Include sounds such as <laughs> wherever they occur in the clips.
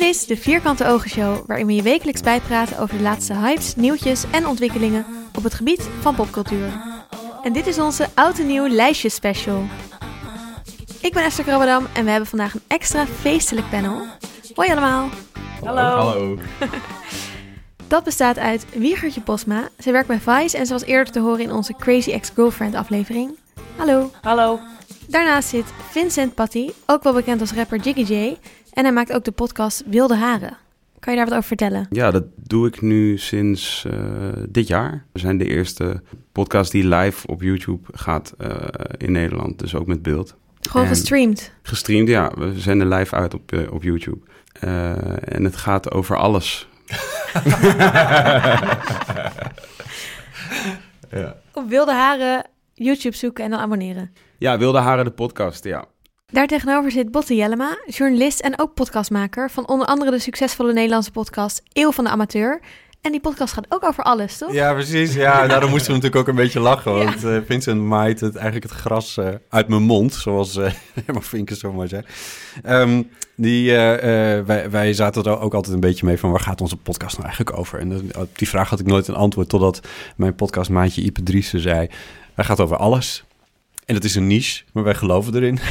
Dit is de Vierkante Ogen Show, waarin we je wekelijks bijpraten over de laatste hypes, nieuwtjes en ontwikkelingen op het gebied van popcultuur. En dit is onze oud en nieuw lijstje special. Ik ben Esther Krabbedam en we hebben vandaag een extra feestelijk panel. Hoi allemaal. Hallo. Hallo. <laughs> Dat bestaat uit Wiegertje Posma. Zij werkt bij Vice en ze was eerder te horen in onze Crazy Ex-Girlfriend aflevering. Hallo. Hallo. Daarnaast zit Vincent Patty, ook wel bekend als rapper Jiggy J. En hij maakt ook de podcast Wilde Haren. Kan je daar wat over vertellen? Ja, dat doe ik nu sinds eh, dit jaar. We zijn de eerste podcast die live op YouTube gaat eh, in Nederland. Dus ook met beeld. Gewoon En- gestreamd. Gestreamd, ja. We zenden live uit op, eh, op YouTube. Eh, en het gaat over alles. <laughs> ja. Op Wilde Haren YouTube zoeken en dan abonneren. ja, Wilde Haren de podcast, ja. Daar tegenover zit Botte Jellema, journalist en ook podcastmaker van onder andere de succesvolle Nederlandse podcast Eeuw van de Amateur. En die podcast gaat ook over alles, toch? Ja, precies. Ja, <laughs> daarom moesten we natuurlijk ook een beetje lachen. Want eh, Vincent maait het, eigenlijk het gras eh, uit mijn mond, zoals eh <laughs> Herman Vinkers zo maar zegt. Ehm, die, wij, wij zaten er ook altijd een beetje mee van waar gaat onze podcast nou eigenlijk over? En dat- op die vraag had ik nooit een antwoord totdat mijn podcastmaatje Ipe Driessen zei... Hij gaat over alles. En het is een niche, maar wij geloven erin. <laughs>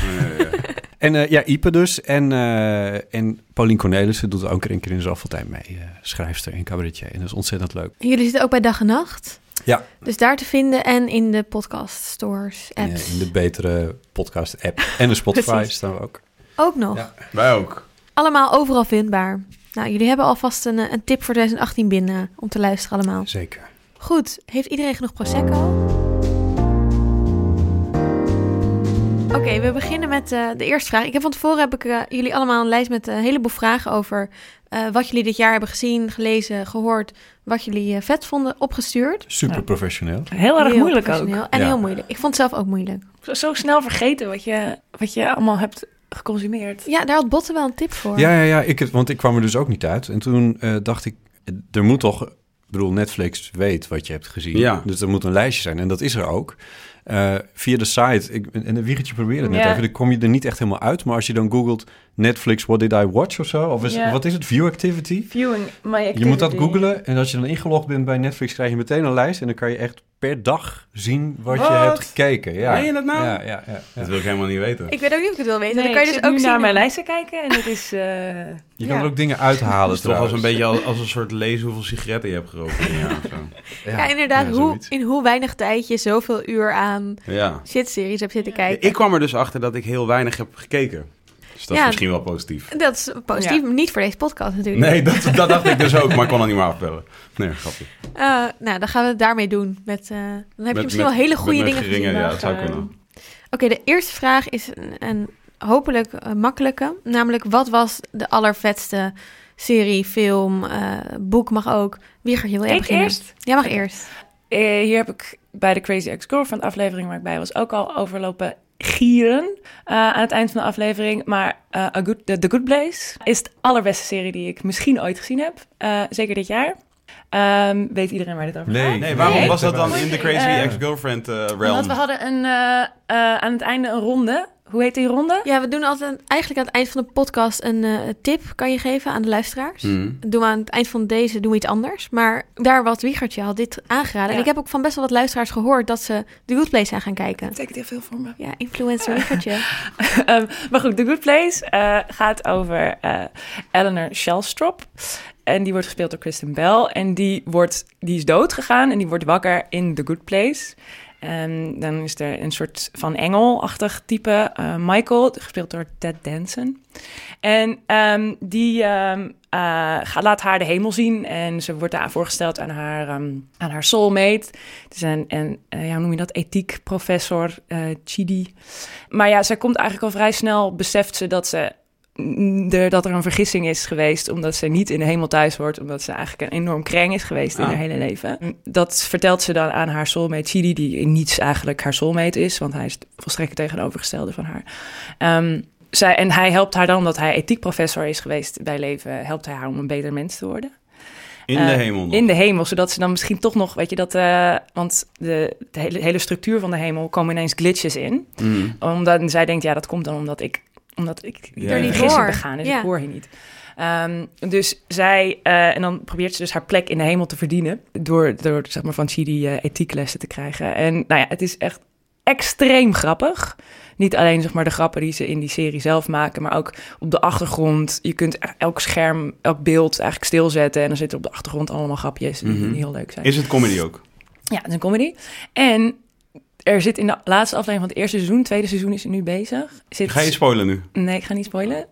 En eh, ja, Ipe dus. En, eh, en Paulien Cornelissen doet ook een keer in zoveel tijd mee. eh, schrijfster en cabaretier. En dat is ontzettend leuk. En Jullie zitten ook bij Dag en Nacht. Ja. Dus daar te vinden en in de podcast stores, apps. Ja, in de betere podcast-app. En de Spotify <laughs> staan we ook. Ook nog. Ja. Wij ook. Allemaal overal vindbaar. Nou, jullie hebben alvast een, een tip voor 2018 binnen om te luisteren allemaal. Zeker. Goed, heeft iedereen genoeg Prosecco? Oké, we beginnen met eh, de eerste vraag. Ik heb van tevoren heb ik eh, jullie allemaal een lijst met een heleboel vragen over eh, wat jullie dit jaar hebben gezien, gelezen, gehoord, wat jullie eh, vet vonden, opgestuurd. Super Ja. professioneel. Heel erg Heel moeilijk ook. En Ja. heel moeilijk. Ik vond het zelf ook moeilijk. Zo, zo snel vergeten wat je, wat je allemaal hebt geconsumeerd. Ja, daar had Botte wel een tip voor. Ja, ja, ja. Ik, heb- want ik kwam er dus ook niet uit. En toen eh, dacht ik, er moet toch... Ik bedoel, Netflix weet wat je hebt gezien. Ja. Dus er moet een lijstje zijn. En dat is er ook. Eh, via de site. Ik, en de Wiegertje probeerde het net Ja. even. Dan kom je er niet echt helemaal uit. Maar als je dan googelt Netflix, what did I watch of zo? Of is, Ja. wat is het? View activity? Viewing my activity. Je moet dat googlen en als je dan ingelogd bent bij Netflix, krijg je meteen een lijst. En dan kan je echt per dag zien wat, je hebt gekeken. Ja. Meen je dat nou? Ja, ja, ja. ja. Dat wil ik helemaal niet weten. Ik weet ook niet of ik het wil weten. Nee, dan kan je dus ook nu naar mijn lijsten kijken en het is... eh, Je kan ja. er ook dingen uithalen. <laughs> Het is toch als een beetje als, als een soort lezen hoeveel sigaretten je hebt gerookt zo. Ja, inderdaad. ja, hoe, in hoe weinig tijd je zoveel uur aan Ja. shitseries hebt zitten kijken. Ik kwam er dus achter dat ik heel weinig heb gekeken. Dus dat Ja. is misschien wel positief. Dat is positief, niet voor deze podcast natuurlijk. Nee, dat, dat dacht ik dus <laughs> ook, maar ik kon het niet meer afbellen. Nee, grapje. Eh, nou, dan gaan we het daarmee doen. Met, eh, dan heb je misschien wel hele goede dingen geringe, gezien. Ja, maar, dat zou eh, kunnen. Oké, de eerste vraag is een, een hopelijk eh, makkelijke. Namelijk, wat was de allervetste serie, film, eh, boek mag ook. Wie gaat je wil jij beginnen? eerst? Jij mag eerst. Eh, hier heb ik bij de Crazy Ex-Girlfriend aflevering waar ik bij was ook al overlopen gieren eh, aan het eind van de aflevering. Maar eh, A Good, The, The Good Place is de allerbeste serie die ik misschien ooit gezien heb. Eh, zeker dit jaar. Ehm, weet iedereen waar dit over Nee. gaat? Nee, waarom Nee. was dat dan in de Crazy Ex-Girlfriend realm? Omdat we hadden een, eh, eh, aan het einde een ronde. Hoe heet die ronde? Ja, we doen altijd eigenlijk aan het eind van de podcast een eh, tip kan je geven aan de luisteraars. Dat doen we aan het eind van deze doen we iets anders. Maar daar wat Wiegertje had dit aangeraden. En ik heb ook van best wel wat luisteraars gehoord dat ze The Good Place zijn gaan kijken. Dat betekent heel veel voor me. Ja, influencer Wiegertje. <laughs> Ehm, maar goed, The Good Place eh, gaat over eh, Eleanor Shellstrop. En die wordt gespeeld door Kristen Bell. En die, wordt, die is dood gegaan en die wordt wakker in The Good Place. En dan is er een soort van engelachtig type, eh, Michael, gespeeld door Ted Danson. En ehm, die ehm, eh, laat haar de hemel zien en ze wordt daar voorgesteld aan haar, ehm, aan haar soulmate. Het is een, een eh, ja, hoe noem je dat, ethiek professor, Chidi. Maar ja, zij komt eigenlijk al vrij snel, beseft ze dat ze er, dat er een vergissing is geweest, omdat ze niet in de hemel thuis hoort, omdat ze eigenlijk een enorm kreng is geweest in Ah. haar hele leven. Dat vertelt ze dan aan haar soulmate Chidi, die in niets eigenlijk haar soulmate is, want hij is volstrekt het tegenovergestelde van haar. Ehm, zij, en hij helpt haar dan, omdat hij ethiekprofessor is geweest bij leven, helpt hij haar om een beter mens te worden. In de Eh, hemel nog. In de hemel, zodat ze dan misschien toch nog, weet je, dat... eh, want de, de hele, hele structuur van de hemel komen ineens glitches in. Hmm. Omdat zij denkt, ja, dat komt dan omdat ik omdat ik Ja, er niet Hoor. begaan, dus Ja. ik hoor je niet. Ehm, dus zij, eh, en dan probeert ze dus haar plek in de hemel te verdienen door, door zeg maar, van Chidi eh, ethieklessen te krijgen. En nou ja, het is echt extreem grappig. Niet alleen zeg maar, de grappen die ze in die serie zelf maken, maar ook op de achtergrond. Je kunt elk scherm, elk beeld eigenlijk stilzetten en dan zitten op de achtergrond allemaal grapjes die Mhm. heel leuk zijn. Is het comedy ook? Ja, het is een comedy. En er zit in de laatste aflevering van het eerste seizoen, tweede seizoen is er nu bezig. Zit, Ga je spoilen nu? Nee, ik ga niet spoilen.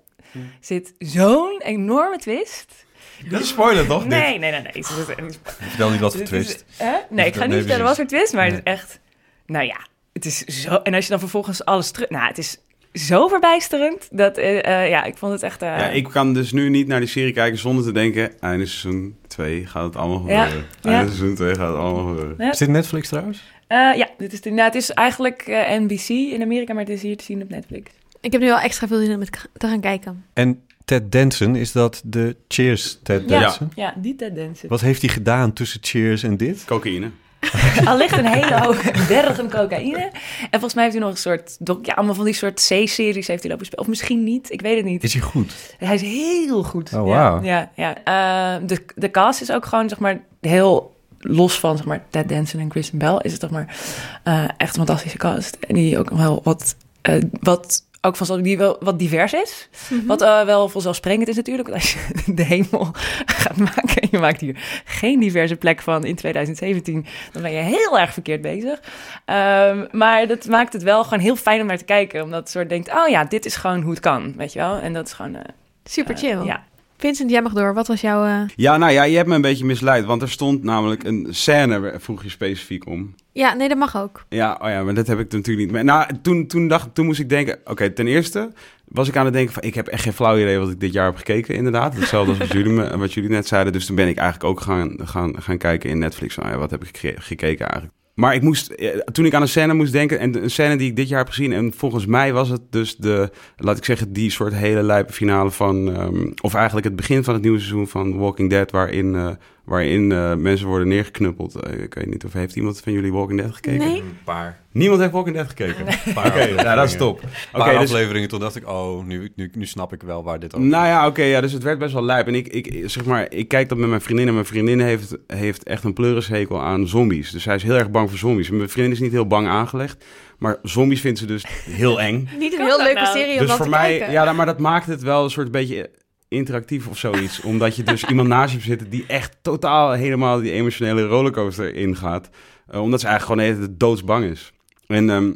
Zit zo'n enorme twist. Dat is spoilen toch? Nee, nee, nee, nee. Niet- Vertel niet wat voor twist. hè? Nee, ik ga niet vertellen wat voor twist, maar het is echt... Nou ja, het is zo... En als je dan vervolgens alles terug... Nou, het is zo verbijsterend dat... eh, eh, ja, ik vond het echt... eh, Ja, ik kan dus nu niet naar die serie kijken zonder te denken... einde seizoen 2 gaat het allemaal Ja. gebeuren. Ja. Einde seizoen 2 gaat het allemaal gebeuren. Ja. Is dit Netflix trouwens? eh, ja, dit is, de, nou, het is eigenlijk NBC in Amerika, maar het is hier te zien op Netflix. Ik heb nu wel extra veel zin om het te gaan kijken. En Ted Danson, is dat de Cheers Ted Ja. Danson? Ja, die Ted Danson. Wat heeft hij gedaan tussen Cheers en dit? Cocaïne. <laughs> Al ligt een hele hoge berg aan cocaïne. En volgens mij heeft hij nog een soort... Ja, allemaal van die soort C-series heeft hij lopen spelen. Of misschien niet, ik weet het niet. Is hij goed? Hij is heel goed. Oh, wauw. Ja, ja, ja. Eh, de, de cast is ook gewoon, zeg maar, heel los van, zeg maar, Ted Danson en Kristen Bell. Is het, zeg maar, eh, echt een fantastische cast. En die ook nog wel wat... eh, wat ook van die wel wat divers is. Wat eh, wel vanzelfsprekend is natuurlijk. Want als je <laughs> de hemel gaat maken en je maakt hier geen diverse plek van in 2017, dan ben je heel erg verkeerd bezig. Ehm, maar dat maakt het wel gewoon heel fijn om naar te kijken. Omdat het soort denkt, oh ja, dit is gewoon hoe het kan, weet je wel. En dat is gewoon... eh, Super eh, chill. ja. Vincent, jij mag door. Wat was jouw... eh, Ja, nou ja, je hebt me een beetje misleid. Want er stond namelijk een scène, vroeg je specifiek om. Ja, nee, dat mag ook. Ja, oh ja, maar dat heb ik natuurlijk niet. Maar, nou, toen, toen, dacht, toen moest ik denken... Oké, ten eerste was ik aan het denken van... Ik heb echt geen flauw idee wat ik dit jaar heb gekeken, inderdaad. Hetzelfde als wat jullie, me- wat jullie net zeiden. Dus toen ben ik eigenlijk ook gaan, gaan, gaan kijken in Netflix. Van, ja, wat heb ik geke- gekeken eigenlijk? Maar ik moest, eh, toen ik aan een scène moest denken... En een scène die ik dit jaar heb gezien... En volgens mij was het dus de... Laat ik zeggen, die soort hele lijpe finale van... ehm, of eigenlijk het begin van het nieuwe seizoen van Walking Dead... Waarin... eh, Waarin eh, mensen worden neergeknuppeld. Eh, ik weet niet of heeft iemand van jullie Walking Dead gekeken? Nee. Een paar. Niemand heeft Walking Dead gekeken. Oké, ja, dat is top. Een Oké, paar dus, afleveringen, toen dacht ik, oh, nu, nu, nu snap ik wel waar dit over nou ja, oké, ja, dus het werd best wel lijp. En ik, ik, zeg maar, ik kijk dat met mijn vriendin. En mijn vriendin heeft, heeft echt een pleurishekel aan zombies. Dus zij is heel erg bang voor zombies. En mijn vriendin is niet heel bang aangelegd. Maar zombies vindt ze dus heel eng. <laughs> Niet een heel leuke nou? serie om Dus voor te mij, kijken. ja, nou, maar dat maakt het wel een soort beetje interactief of zoiets. <laughs> Omdat je dus iemand naast je hebt zitten die echt totaal helemaal die emotionele rollercoaster ingaat. Eh, omdat ze eigenlijk gewoon de doodsbang is. En ehm,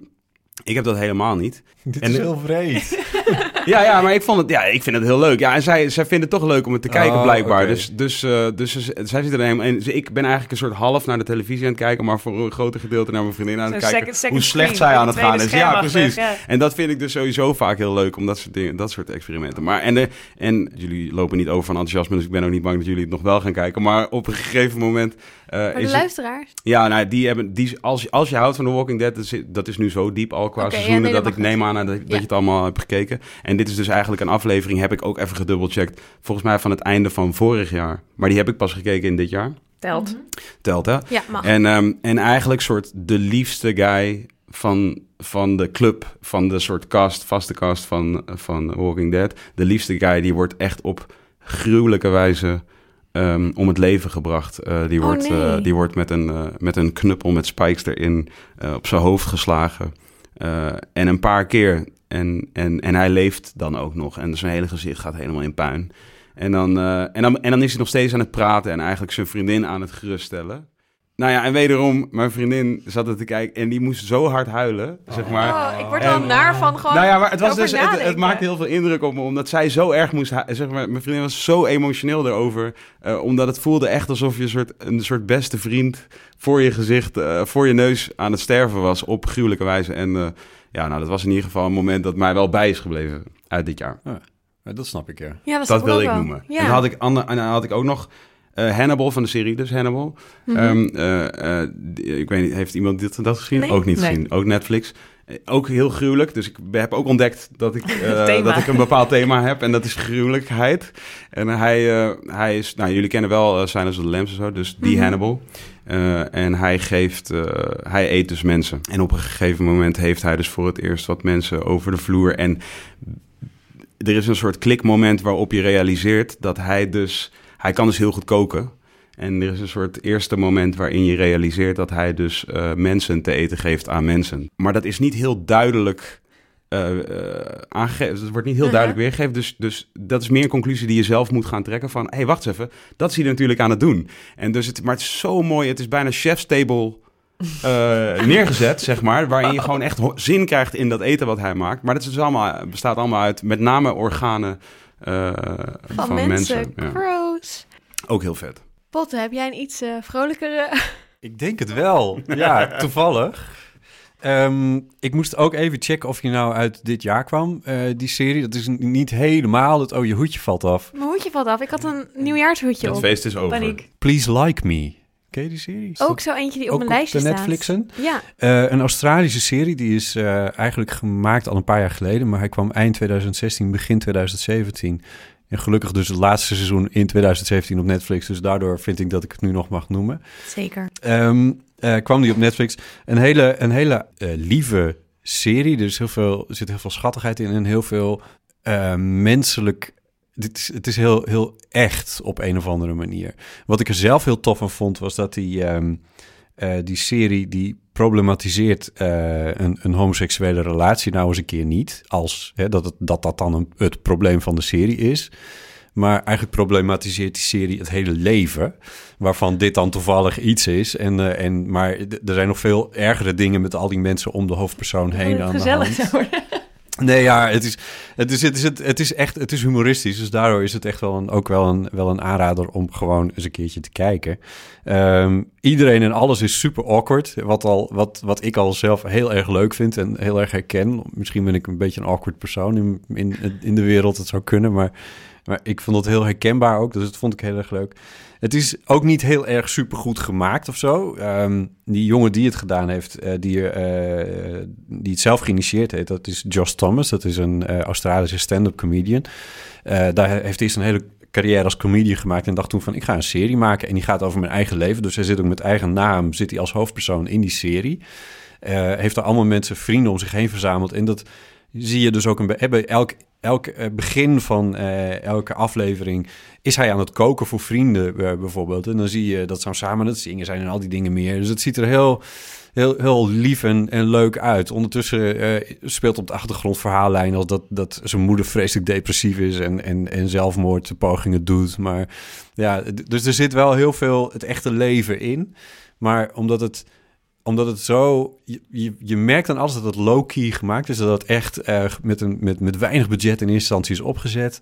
ik heb dat helemaal niet. <laughs> Dit En- is heel vreed. <laughs> Ja, ja, maar ik, vond het, ja, ik vind het heel leuk. Ja, en zij, zij vindt het toch leuk om het te kijken, Oh, blijkbaar. oké. Dus, dus, eh, dus zij zit er helemaal in. Dus ik ben eigenlijk een soort half naar de televisie aan het kijken, maar voor een groter gedeelte naar mijn vriendin aan het kijken. second- second hoe slecht screen, zij aan het gaan is. Ja, precies. ja. En dat vind ik dus sowieso vaak heel leuk, om dat soort, dingen, dat soort experimenten. Maar, en, de, en jullie lopen niet over van enthousiasme, dus ik ben ook niet bang dat jullie het nog wel gaan kijken. Maar op een gegeven moment eh, Maar de is het... luisteraars? Ja, nou, die hebben, die, als, je- als je houdt van The Walking Dead, dat is, dat is nu zo diep al qua ja, seizoenen, nee, dat dat ik neem aan dat, dat Ja. je het allemaal hebt gekeken. En dit is dus eigenlijk een aflevering, heb ik ook even gedubbelcheckt, volgens mij van het einde van vorig jaar. Maar die heb ik pas gekeken in dit jaar. Telt. Telt, hè? Ja, mag. En, ehm, en eigenlijk soort de liefste guy van, van de club, van de soort cast, vaste cast van, van Walking Dead. De liefste guy, die wordt echt op gruwelijke wijze ehm, om het leven gebracht. Eh, die, Oh, wordt, nee. eh, die wordt met een, eh, met een knuppel met spikes erin eh, op zijn hoofd geslagen. Eh, en een paar keer. En, en, en hij leeft dan ook nog. En zijn hele gezicht gaat helemaal in puin. En dan, eh, en, dan, en dan is hij nog steeds aan het praten en eigenlijk zijn vriendin aan het geruststellen. Nou ja, en wederom, mijn vriendin zat er te kijken en die moest zo hard huilen, zeg maar. Oh, ik word er al naar van gewoon nou ja, maar het, was dus, het, maakte heel veel indruk op me, omdat zij zo erg moest... Zeg maar, mijn vriendin was zo emotioneel erover, eh, omdat het voelde echt alsof je een soort, een soort beste vriend voor je gezicht, eh, voor je neus aan het sterven was op gruwelijke wijze. En ja, nou, dat was in ieder geval een moment dat mij wel bij is gebleven uit dit jaar. Ja, dat snap ik, ja. Ja, dat, wil ik wel. noemen. Ja. En dan had ik, ander, en dan had ik ook nog eh, Hannibal van de serie, dus Hannibal. Mhm. Ehm, eh, eh, die- ik weet niet, heeft iemand dit dat gezien? Nee. Ook niet Nee. gezien. Ook Netflix. Eh, Ook heel gruwelijk. Dus ik heb ook ontdekt dat ik, <laughs> eh, dat ik een bepaald thema heb. En dat is gruwelijkheid. En hij, eh, hij is... Nou, jullie kennen wel uh, Silence of the Lambs en zo. Dus die Mhm. Hannibal. En hij geeft... hij eet dus mensen. En op een gegeven moment heeft hij dus voor het eerst wat mensen over de vloer. En er is een soort klikmoment waarop je realiseert dat hij dus... Hij kan dus heel goed koken. En er is een soort eerste moment waarin je realiseert dat hij dus eh, mensen te eten geeft aan mensen. Maar dat is niet heel duidelijk eh, eh, aangegeven. Het wordt niet heel Mhm. duidelijk weergegeven. Dus, dus dat is meer een conclusie die je zelf moet gaan trekken van... hé, hey, wacht eens even, dat is hij natuurlijk aan het doen. En dus het, maar het is zo mooi, het is bijna chef's table <laughs> neergezet, zeg maar. Waarin je gewoon echt zin krijgt in dat eten wat hij maakt. Maar dat is dus allemaal, bestaat allemaal uit met name organen Van, van, mensen. mensen. Ja. Ook heel vet. Potte, heb jij een iets eh, vrolijkere... <laughs> Ik denk het wel. Ja, <laughs> toevallig. Ehm, ik moest ook even checken of je nou uit dit jaar kwam, eh, die serie. Dat is niet helemaal het, oh, je hoedje valt af. Mijn hoedje valt af. Ik had een nieuwjaarshoedje Het op. feest is over. Paniek. Please Like Me. Ken je die serie? Ook zo eentje die op ook mijn lijstje de staat. Netflixen? Ja, Eh, een Australische serie, die is eh, eigenlijk gemaakt al een paar jaar geleden, maar hij kwam eind 2016, begin 2017. En gelukkig dus het laatste seizoen in 2017 op Netflix, dus daardoor vind ik dat ik het nu nog mag noemen. zeker. Ehm, eh, kwam die op Netflix. Een hele, een hele eh, lieve serie. Er, is heel veel, er zit heel veel schattigheid in en heel veel eh, menselijk. Dit is, het is heel, heel echt op een of andere manier. Wat ik er zelf heel tof van vond, was dat die, ehm, eh, die serie die problematiseert eh, een, een homoseksuele relatie nou eens een keer niet. Als hè, dat, het, dat dat dan een, het probleem van de serie is. Maar eigenlijk problematiseert die serie het hele leven. Waarvan dit dan toevallig iets is. En, eh, en, maar er zijn nog veel ergere dingen met al die mensen om de hoofdpersoon heen aan de hand. Nee, ja, het is, het is, het is, het, het is echt, het is humoristisch. Dus daardoor is het echt wel een, ook wel een, wel een aanrader om gewoon eens een keertje te kijken. Ehm, iedereen en alles is super awkward. Wat, al, wat, wat ik al zelf heel erg leuk vind en heel erg herken. Misschien ben ik een beetje een awkward persoon in, in, in de wereld. Het zou kunnen, maar, maar ik vond het heel herkenbaar ook. Dus dat vond ik heel erg leuk. Het is ook niet heel erg supergoed gemaakt of zo. Ehm, die jongen die het gedaan heeft, eh, die, eh, die het zelf geïnitieerd heeft, dat is Josh Thomas. Dat is een eh, Australische stand-up comedian. Daar heeft hij zijn hele carrière als comedian gemaakt en dacht toen van ik ga een serie maken en die gaat over mijn eigen leven. Dus hij zit ook met eigen naam, zit hij als hoofdpersoon in die serie. Heeft er allemaal mensen, vrienden om zich heen verzameld en dat zie je dus ook een bij elk, elk eh, begin van eh, elke aflevering is hij aan het koken voor vrienden eh, bijvoorbeeld. En dan zie je dat ze samen het zingen zijn en al die dingen meer. Dus het ziet er heel, heel, heel lief en, en leuk uit. Ondertussen speelt op de achtergrond verhaallijn als dat, dat zijn moeder vreselijk depressief is en, en, en zelfmoordpogingen doet. Maar ja, dus er zit wel heel veel het echte leven in. Maar omdat het omdat het zo... Je, je, merkt aan alles dat het low-key gemaakt is. Dat het echt eh, met, een, met, met weinig budget in eerste instantie is opgezet.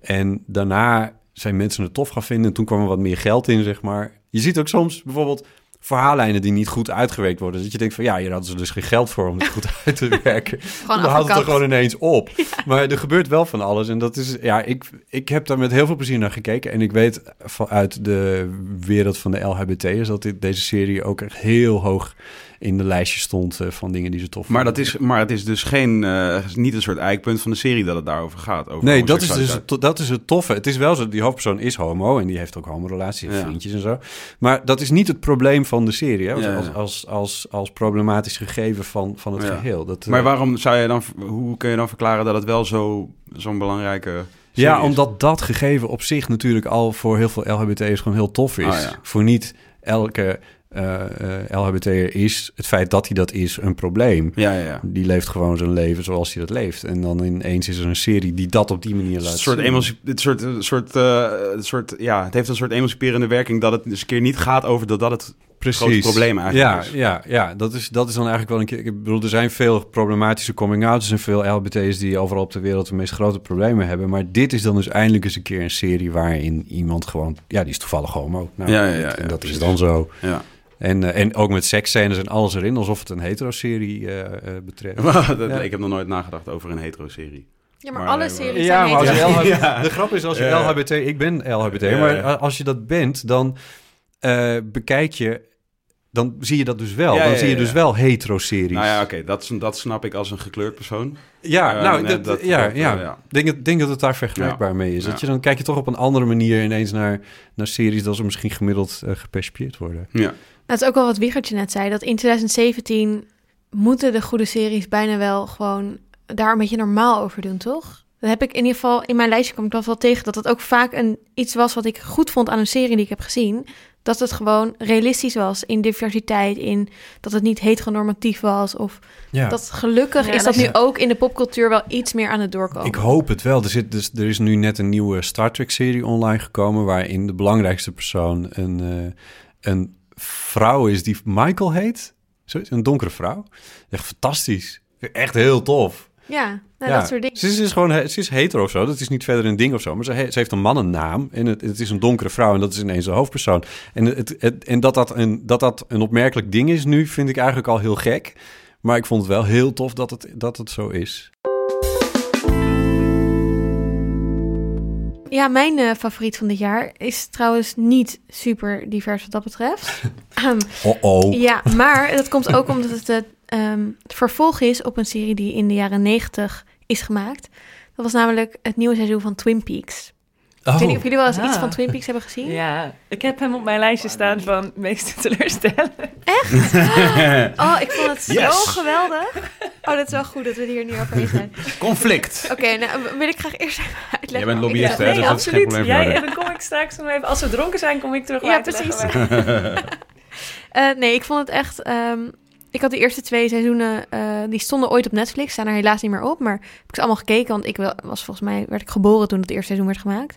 En daarna zijn mensen het tof gaan vinden. En toen kwam er wat meer geld in, zeg maar. Je ziet ook soms bijvoorbeeld verhaallijnen die niet goed uitgewerkt worden. Dat je denkt van ja, hier hadden ze dus geen geld voor om het goed <laughs> uit te werken. Dan houdt het er gewoon ineens op. Maar er gebeurt wel van alles. En dat is, ja, ik, ik heb daar met heel veel plezier naar gekeken. En ik weet vanuit de wereld van de LHBT'ers dat dit, deze serie ook echt heel hoog in de lijstje stond eh, van dingen die ze tof Maar, vonden. dat is, maar het is dus geen, eh, niet een soort eikpunt van de serie dat het daarover gaat. Over Nee, dat is dus dat is het toffe. Het is wel zo, die hoofdpersoon is homo en die heeft ook homo-relaties en Ja. vriendjes en zo. Maar dat is niet het probleem van de serie, hè? Als, Ja, als, als, als, als problematisch gegeven van, van het Ja. geheel. Dat, eh, Maar waarom zou je dan, hoe kun je dan verklaren dat het wel zo, zo'n belangrijke Ja, is? omdat dat gegeven op zich natuurlijk al voor heel veel LHBT'ers gewoon heel tof is. Ah, ja. Voor niet elke eh eh, LHBT'er is het feit dat hij dat is een probleem. Ja, ja, ja. Die leeft gewoon zijn leven zoals hij dat leeft. En dan ineens is er een serie die dat op die manier laat soort zien. het, soort, soort, eh, een soort, ja, het heeft een soort emanciperende werking dat het eens een keer niet gaat over dat dat het grote probleem eigenlijk ja, is. Ja, ja dat, is, dat is dan eigenlijk wel een keer... Ik bedoel, er zijn veel problematische coming-outs... en veel LHBT's die overal op de wereld de meest grote problemen hebben. Maar dit is dan dus eindelijk eens een keer een serie... waarin iemand gewoon... Ja, die is toevallig homo. Nou, Ja, ja, ja, en dat is precies. dan zo. Ja. En, eh, en ook met seksscènes en alles erin... alsof het een hetero-serie eh, eh, betreft. <laughs> Dat- Ja. Ik heb nog nooit nagedacht over een hetero-serie. Ja, maar, Maar, alle series Ja, zijn maar als je <laughs> de grap is als je Ja. LHBT, ik ben LHBT, Ja, maar als je dat bent, dan eh, bekijk je, dan zie je dat dus wel. Ja, dan ja, zie je ja, dus wel hetero-series. Nou ja, oké, dat, dat snap ik als een gekleurd persoon. Ja, nou, dat, dat- ja, dat, ja. denk, dat- denk dat het daar vergelijkbaar mee is. Ja. Dat je, dan kijk je toch op een andere manier ineens naar, naar series... dat ze misschien gemiddeld gepercipieerd worden. Ja. Dat is ook wel wat Wiggertje net zei. Dat in 2017 moeten de goede series bijna wel gewoon daar een beetje normaal over doen, toch? Dat heb ik in ieder geval in mijn lijstje kwam ik dat wel tegen. Dat het ook vaak een, iets was wat ik goed vond aan een serie die ik heb gezien. Dat het gewoon realistisch was in diversiteit, in dat het niet heteronormatief was. Of Ja. dat gelukkig Ja, is dat dat nu ook in de popcultuur wel iets meer aan het doorkomen. Ik hoop het wel. Er, zit, dus, er is nu net een nieuwe Star Trek-serie online gekomen... waarin de belangrijkste persoon een, eh, een vrouw is die Michael heet. Zoiets, een donkere vrouw. Echt fantastisch. Echt heel tof. Ja, nou, Ja. dat soort dingen. Ze is, is gewoon ze is hetero of zo. Dat is niet verder een ding of zo. Maar ze, he- ze heeft een mannennaam. En het, het is een donkere vrouw. En dat is ineens de hoofdpersoon. En, het, het- en dat, dat, een, dat dat een opmerkelijk ding is nu, vind ik eigenlijk al heel gek. Maar ik vond het wel heel tof dat het, dat het zo is. Ja, mijn eh, favoriet van dit jaar is trouwens niet super divers wat dat betreft. <laughs> Oh oh. ja, maar dat komt ook omdat het het, ehm, het vervolg is op een serie die in de jaren negentig is gemaakt. Dat was namelijk het nieuwe seizoen van Twin Peaks. Ik weet niet of jullie wel eens iets Ah. van Twin Peaks hebben gezien. Ja, ik heb hem op mijn lijstje staan van meest teleurstellen. <laughs> Oh, ik vond het zo geweldig. Oh, dat is wel goed dat we hier niet over eens zijn. Conflict. Oké, nou wil ik graag eerst even uitleggen. Jij bent lobbyist, hè? dus dat is geen probleem voor Jij, en dan kom ik straks nog even... Als we dronken zijn, kom ik terug Ja, precies. <laughs> Eh, nee, ik vond het echt. ehm, ik had de eerste twee seizoenen, eh, die stonden ooit op Netflix, staan er helaas niet meer op, maar heb ik ze allemaal gekeken, want ik was volgens mij werd ik geboren toen het eerste seizoen werd gemaakt.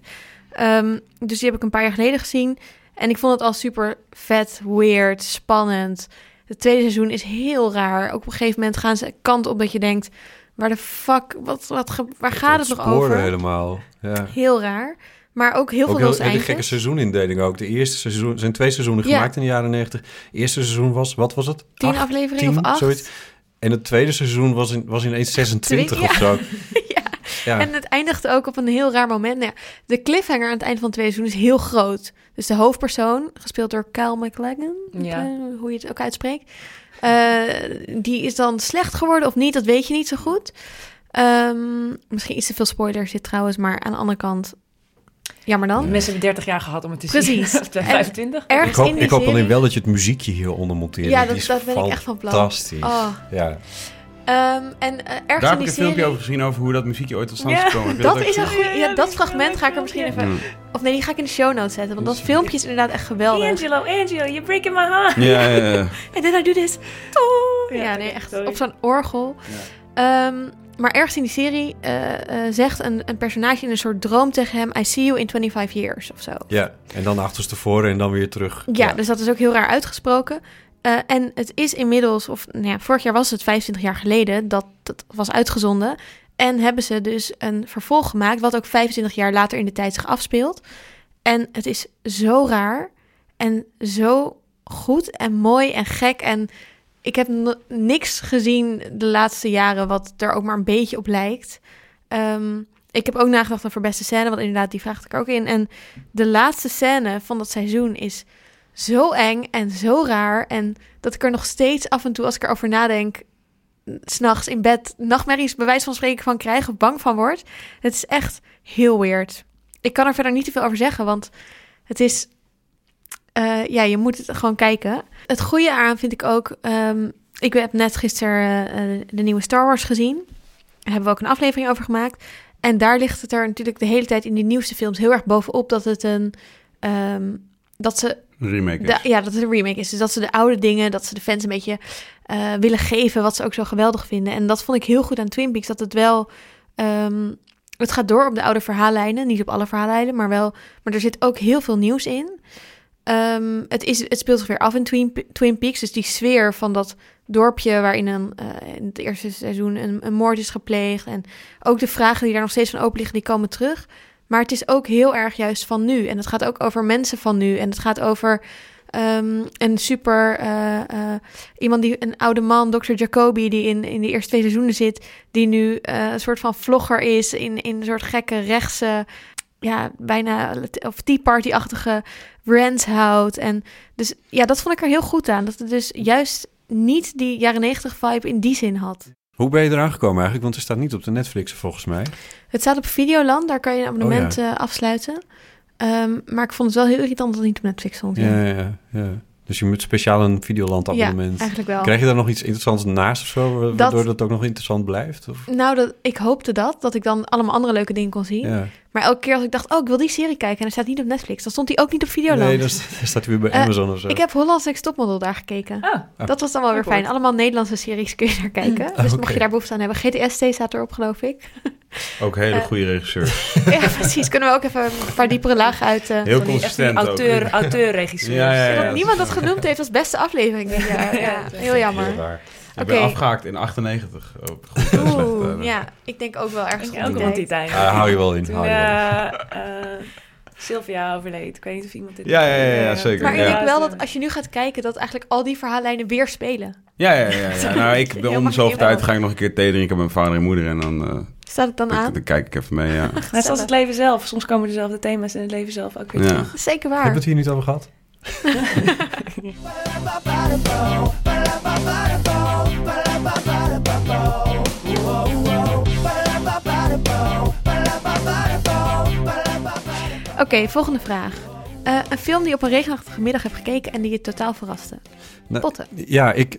Ehm, dus die heb ik een paar jaar geleden gezien en ik vond het al super vet, weird, spannend. Het tweede seizoen is heel raar. Ook op een gegeven moment gaan ze kant op dat je denkt, waar de fuck, wat, wat, waar gaat het nog over? helemaal. Ja. Heel raar, maar ook heel ook veel heel, eindjes. gekke seizoenindeling ook. De eerste seizoen er zijn twee seizoenen Ja. gemaakt in de jaren negentig. Het eerste seizoen was, wat was het? Tien Acht, afleveringen tien, of acht. zoiets. En het tweede seizoen was, in, was ineens 26 Twee- of zo. <laughs> ja. Ja. En het eindigde ook op een heel raar moment. Nou ja, de cliffhanger aan het eind van het tweede seizoen is heel groot. Dus de hoofdpersoon, gespeeld door Kyle MacLachlan, Ja. eh, hoe je het ook uitspreekt, eh, die is dan slecht geworden of niet, dat weet je niet zo goed. Ehm, misschien iets te veel spoilers dit trouwens, maar aan de andere kant, jammer dan. Mensen hebben 30 jaar gehad om het te Precies. zien. <laughs> Of 25. Ergens Ik hoop, in ik hoop alleen wel dat je het muziekje hieronder monteert. Ja, dat- dat ben ik echt van plan. Fantastisch. Oh. Ja. Ehm, en eh, ergens Daar in heb ik een filmpje serie- over gezien over hoe dat muziekje ooit tot stand Ja, is gekomen. Dat ook is een goede. Ja, dat dat fragment ga ik er misschien even. Of nee, die ga ik in de show notes zetten. Want dat filmpje is inderdaad echt geweldig. Angelo, Angelo, you're breaking my heart. Ja, ja, ja. <laughs> En then I do this. Ja, nee, echt sorry. op zo'n orgel. Ehm, maar ergens in die serie eh, eh, zegt een, een personage in een soort droom tegen hem... I see you in 25 years of zo. ja, en dan achterstevoren en dan weer terug. Ja, dus dat is ook heel raar uitgesproken. Eh, en het is inmiddels, of nou ja, vorig jaar was het 25 jaar geleden dat dat was uitgezonden. En hebben ze dus een vervolg gemaakt, wat ook 25 jaar later in de tijd zich afspeelt. En het is zo raar en zo goed en mooi en gek. En ik heb niks gezien de laatste jaren wat er ook maar een beetje op lijkt. Ehm, ik heb ook nagedacht over beste scène, want inderdaad, die vraagt ik ook in. En de laatste scène van dat seizoen is zo eng en zo raar. En dat ik er nog steeds af en toe, als ik erover nadenk, s'nachts in bed nachtmerries bij wijze van spreken van krijg of bang van word. Het is echt heel weird. Ik kan er verder niet te veel over zeggen, want het is... eh, ja, je moet het gewoon kijken. Het goede aan vind ik ook... ehm, ik heb net gisteren eh, de nieuwe Star Wars gezien. Daar hebben we ook een aflevering over gemaakt. En daar ligt het er natuurlijk de hele tijd in die nieuwste films heel erg bovenop dat het een... ehm, dat ze remake de- is. ja, dat het een remake is. Dus dat ze de oude dingen, dat ze de fans een beetje eh, willen geven wat ze ook zo geweldig vinden. En dat vond ik heel goed aan Twin Peaks, dat het wel... ehm, het gaat door op de oude verhaallijnen, niet op alle verhaallijnen, maar wel... Maar er zit ook heel veel nieuws in. Ehm, het, is, het speelt zich weer af in Twin, Peaks, dus die sfeer van dat dorpje waarin een, eh, in het eerste seizoen een, een moord is gepleegd. En ook de vragen die daar nog steeds van open liggen, die komen terug. Maar het is ook heel erg juist van nu. En het gaat ook over mensen van nu. En het gaat over ehm, een super... eh, eh, iemand die... Een oude man, Dr. Jacoby, die in, in de eerste twee seizoenen zit... die nu een soort van vlogger is in, in een soort gekke rechtse... Ja, bijna... Of Tea Party-achtige rants houdt. En dus ja, dat vond ik er heel goed aan. Dat het dus juist niet die jaren negentig vibe in die zin had. Hoe ben je eraan gekomen eigenlijk? Want het staat niet op de Netflix volgens mij. Het staat op Videoland, daar kan je een abonnement Oh eh, afsluiten. Ehm, maar ik vond het wel heel irritant dat het niet op Netflix stond. ja. Ja, ja, ja. Dus je moet speciaal een Videoland Ja, abonnement. eigenlijk wel. Krijg je daar nog iets interessants naast of zo, Dat- waardoor dat ook nog interessant blijft? Of? Nou, dat, ik hoopte dat, dat ik dan allemaal andere leuke dingen kon zien. Ja. Maar elke keer als ik dacht, oh, ik wil die serie kijken en hij staat niet op Netflix, dan stond hij ook niet op Videoland. Nee, dan sta- dan staat hij weer bij Eh, Amazon of zo. Ik heb Holland's Next Topmodel daar gekeken. Ah, Dat was dan wel weer fijn. Allemaal Nederlandse series kun je daar kijken. Ah, Dus oké. mocht je daar behoefte aan hebben. GTST staat erop, geloof ik. <laughs> Ook hele Eh, goede regisseur. <laughs> ja, precies. Kunnen we ook even een paar diepere lagen uit... eh, Heel die, die consistent ook. auteur, auteur-regisseurs. Ja, ja, ja. dat niemand dat genoemd heeft als beste aflevering dit jaar. Ja, heel jammer. Heel. Ik ben afgehaakt in 98. Oh, goed, Oeh, eh, ja. Ik denk ook wel ergens Ik rond ook die die tijd. Ah, hou je wel in. Toen hou je wel in. eh, eh, Sylvia overleed. Ik weet niet of iemand dit... Ja, ja, ja, ja, zeker. Maar ik denk wel dat als je nu gaat kijken, dat eigenlijk al die verhaallijnen weer spelen. Ja, ja, ja. ja. <laughs> Nou, ik ben om zoveel tijd ga ik nog een keer thee drinken met mijn vader en moeder. En dan, eh, Staat het dan aan? dan kijk ik even mee, ja. <laughs> Net zoals het leven zelf. Soms komen dezelfde thema's in het leven zelf ook weer Ja. terug. Zeker Hebben we waar. het hier niet over gehad? Oké, volgende vraag. Eh, een film die je op een regenachtige middag hebt gekeken en die je totaal verraste. Nou, Potten. Ja, ik,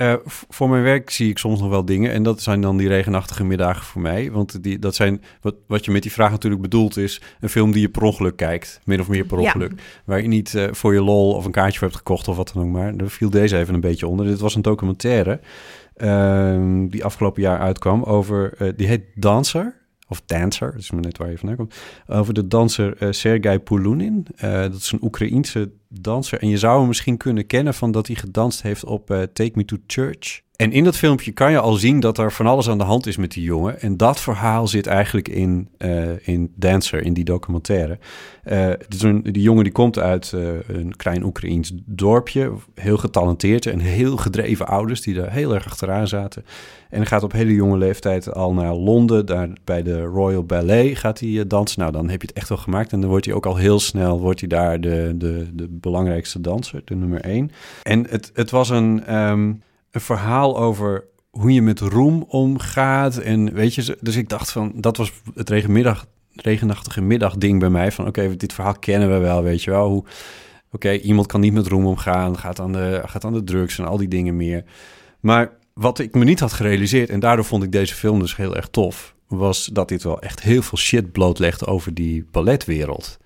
eh, voor mijn werk zie ik soms nog wel dingen. En dat zijn dan die regenachtige middagen voor mij. Want die, dat zijn, wat, wat je met die vraag natuurlijk bedoelt is... een film die je per ongeluk kijkt. Min of meer per Ja. ongeluk. Waar je niet eh, voor je lol of een kaartje voor hebt gekocht of wat dan ook maar. Daar viel deze even een beetje onder. Dit was een documentaire ehm, die afgelopen jaar uitkwam over... eh, die heet Dancer. Of Dancer, dat is maar net waar je vandaan komt. Over de danser eh Sergei Pulunin. Eh, dat is een Oekraïense danser. En je zou hem misschien kunnen kennen van dat hij gedanst heeft op eh, Take Me to Church. En in dat filmpje kan je al zien dat er van alles aan de hand is met die jongen. En dat verhaal zit eigenlijk in, eh, in Dancer, in die documentaire. Een, die jongen die komt uit eh, een klein Oekraïens dorpje. Heel getalenteerd en heel gedreven ouders die daar heel erg achteraan zaten. En gaat op hele jonge leeftijd al naar Londen. Daar bij de Royal Ballet gaat hij dansen. Nou, dan heb je het echt wel gemaakt. En dan wordt hij ook al heel snel wordt hij daar de, de, de belangrijkste danser, de nummer één. En het, het was een, ehm, een verhaal over hoe je met roem omgaat. En weet je, dus ik dacht van, dat was het regenmiddag, regenachtige middag ding bij mij. Van oké, dit verhaal kennen we wel, weet je wel. Hoe, oké, iemand kan niet met roem omgaan, gaat aan, de, gaat aan de drugs en al die dingen meer. Maar wat ik me niet had gerealiseerd, en daardoor vond ik deze film dus heel erg tof, was dat dit wel echt heel veel shit blootlegde over die balletwereld.